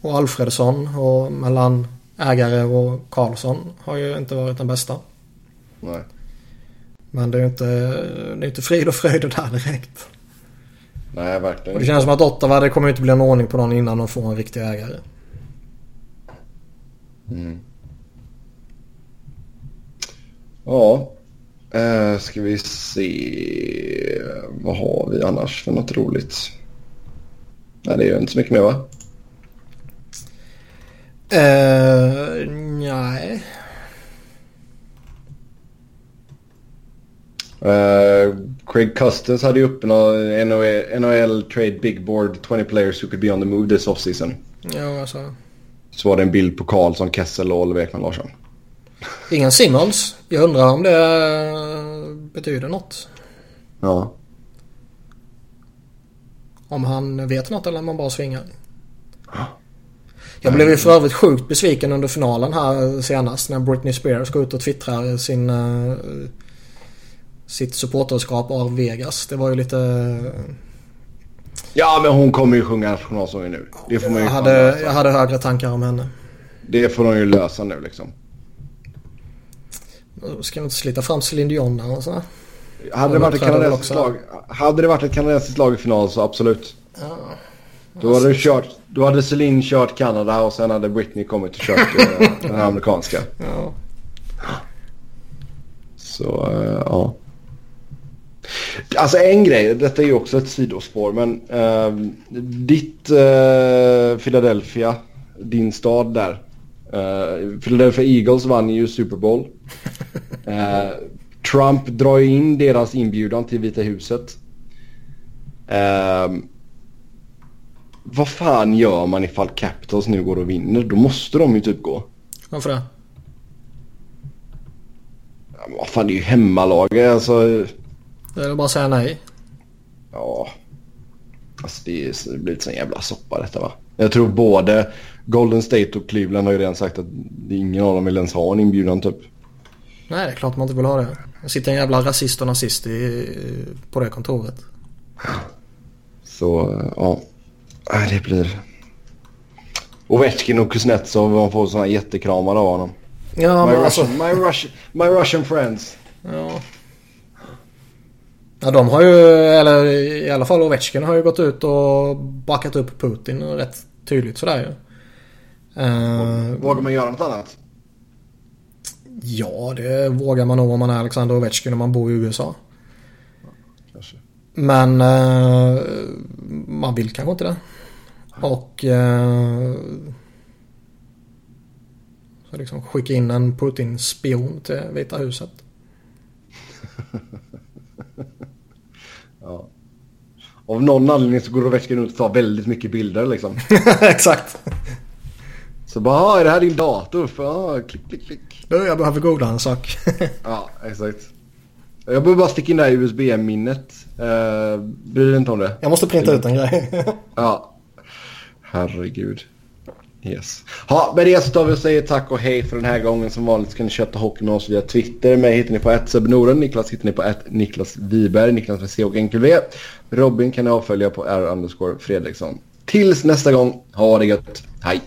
och Alfredsson och mellan ägare och Karlsson har ju inte varit den bästa. Nej. Men det är ju inte, det är inte frid och fröjd där direkt. Nej, verkligen och Det känns som att Ottawa, det kommer inte bli en ordning på någon innan de får en riktig ägare. Mm. Ja. Eh, ska vi se. Vad har vi annars för något roligt? Nej, det är inte så mycket mer va? Uh, nej. Uh, Craig Custers hade ju uppe någon NHL, NHL Trade Big Board 20 players who could be on the move this offseason. Ja, alltså. Så var det en bild på Karlsson, Kessel och Oliver Ekman Larsson. Ingen Simmons. Jag undrar om det betyder något. Ja. Om han vet något eller om han bara svingar. Jag blev ju för övrigt sjukt besviken under finalen här senast när Britney Spears går ut och twittrar sin sitt supporterskap av Vegas. Det var ju lite... Ja, men hon kommer ju sjunga nationalsången nu. Det får man ju jag hade, jag hade högre tankar om henne. Det får de ju lösa nu liksom. Ska vi inte slita fram Céline Dion där och så? Hade det, varit ett kanadensiskt lag, hade det varit ett kanadensiskt lag i final så absolut. Ja. Då hade, kört, då hade Celine kört Kanada och sen hade Britney kommit och kört eh, den amerikanska. Ja. Så, uh, ja. Alltså en grej, detta är ju också ett sidospår, men uh, ditt uh, Philadelphia, din stad där. Uh, Philadelphia Eagles vann ju Super Bowl. Uh, Trump drar in deras inbjudan till Vita huset. Uh, vad fan gör man ifall Capitals nu går och vinner? Då måste de ju typ gå. Varför det? Ja, vad fan, det är ju hemmalag. Alltså... Det är bara att säga nej. Ja. Alltså det, det blir lite sån jävla soppa detta va. Jag tror både Golden State och Cleveland har ju redan sagt att ingen av dem vill ens ha en inbjudan typ. Nej, det är klart man inte vill ha det. Det sitter en jävla rasist och nazist i, på det kontoret. Så, ja. Det blir... Ovechkin och Kuznetsov, man får sådana jättekramar av honom. Ja, my, men alltså... Russian, my, Russian, my Russian friends. Ja. Ja, de har ju, eller i alla fall Ovechkin har ju gått ut och backat upp Putin rätt tydligt sådär ju. Uh, Vågar man göra något annat? Ja, det vågar man nog om man är Alexander Ovechkin och man bor i USA. Kanske. Men uh, man vill kanske inte det. Och uh, så liksom skicka in en Putin-spion till Vita huset. ja. Av någon anledning så går Ovechkin ut och tar väldigt mycket bilder liksom. Exakt. Så bara, ah, är det här din dator? För, ah, klick, klick, klick. Du, jag behöver googla en sak. ja, exakt. Jag behöver bara sticka in det här USB-minnet. Uh, bryr dig inte om det. Jag måste printa ut en grej. ja. Herregud. Yes. Ja, med det så tar vi och säger tack och hej för den här gången. Som vanligt kan ni köta hockey med oss via Twitter. Mig hittar ni på @subnoren. Niklas hittar ni på Niklas Wiberg. Niklas med C och enkel V. Robin kan ni avfölja på R Fredriksson. Tills nästa gång, ha det gött. Hej!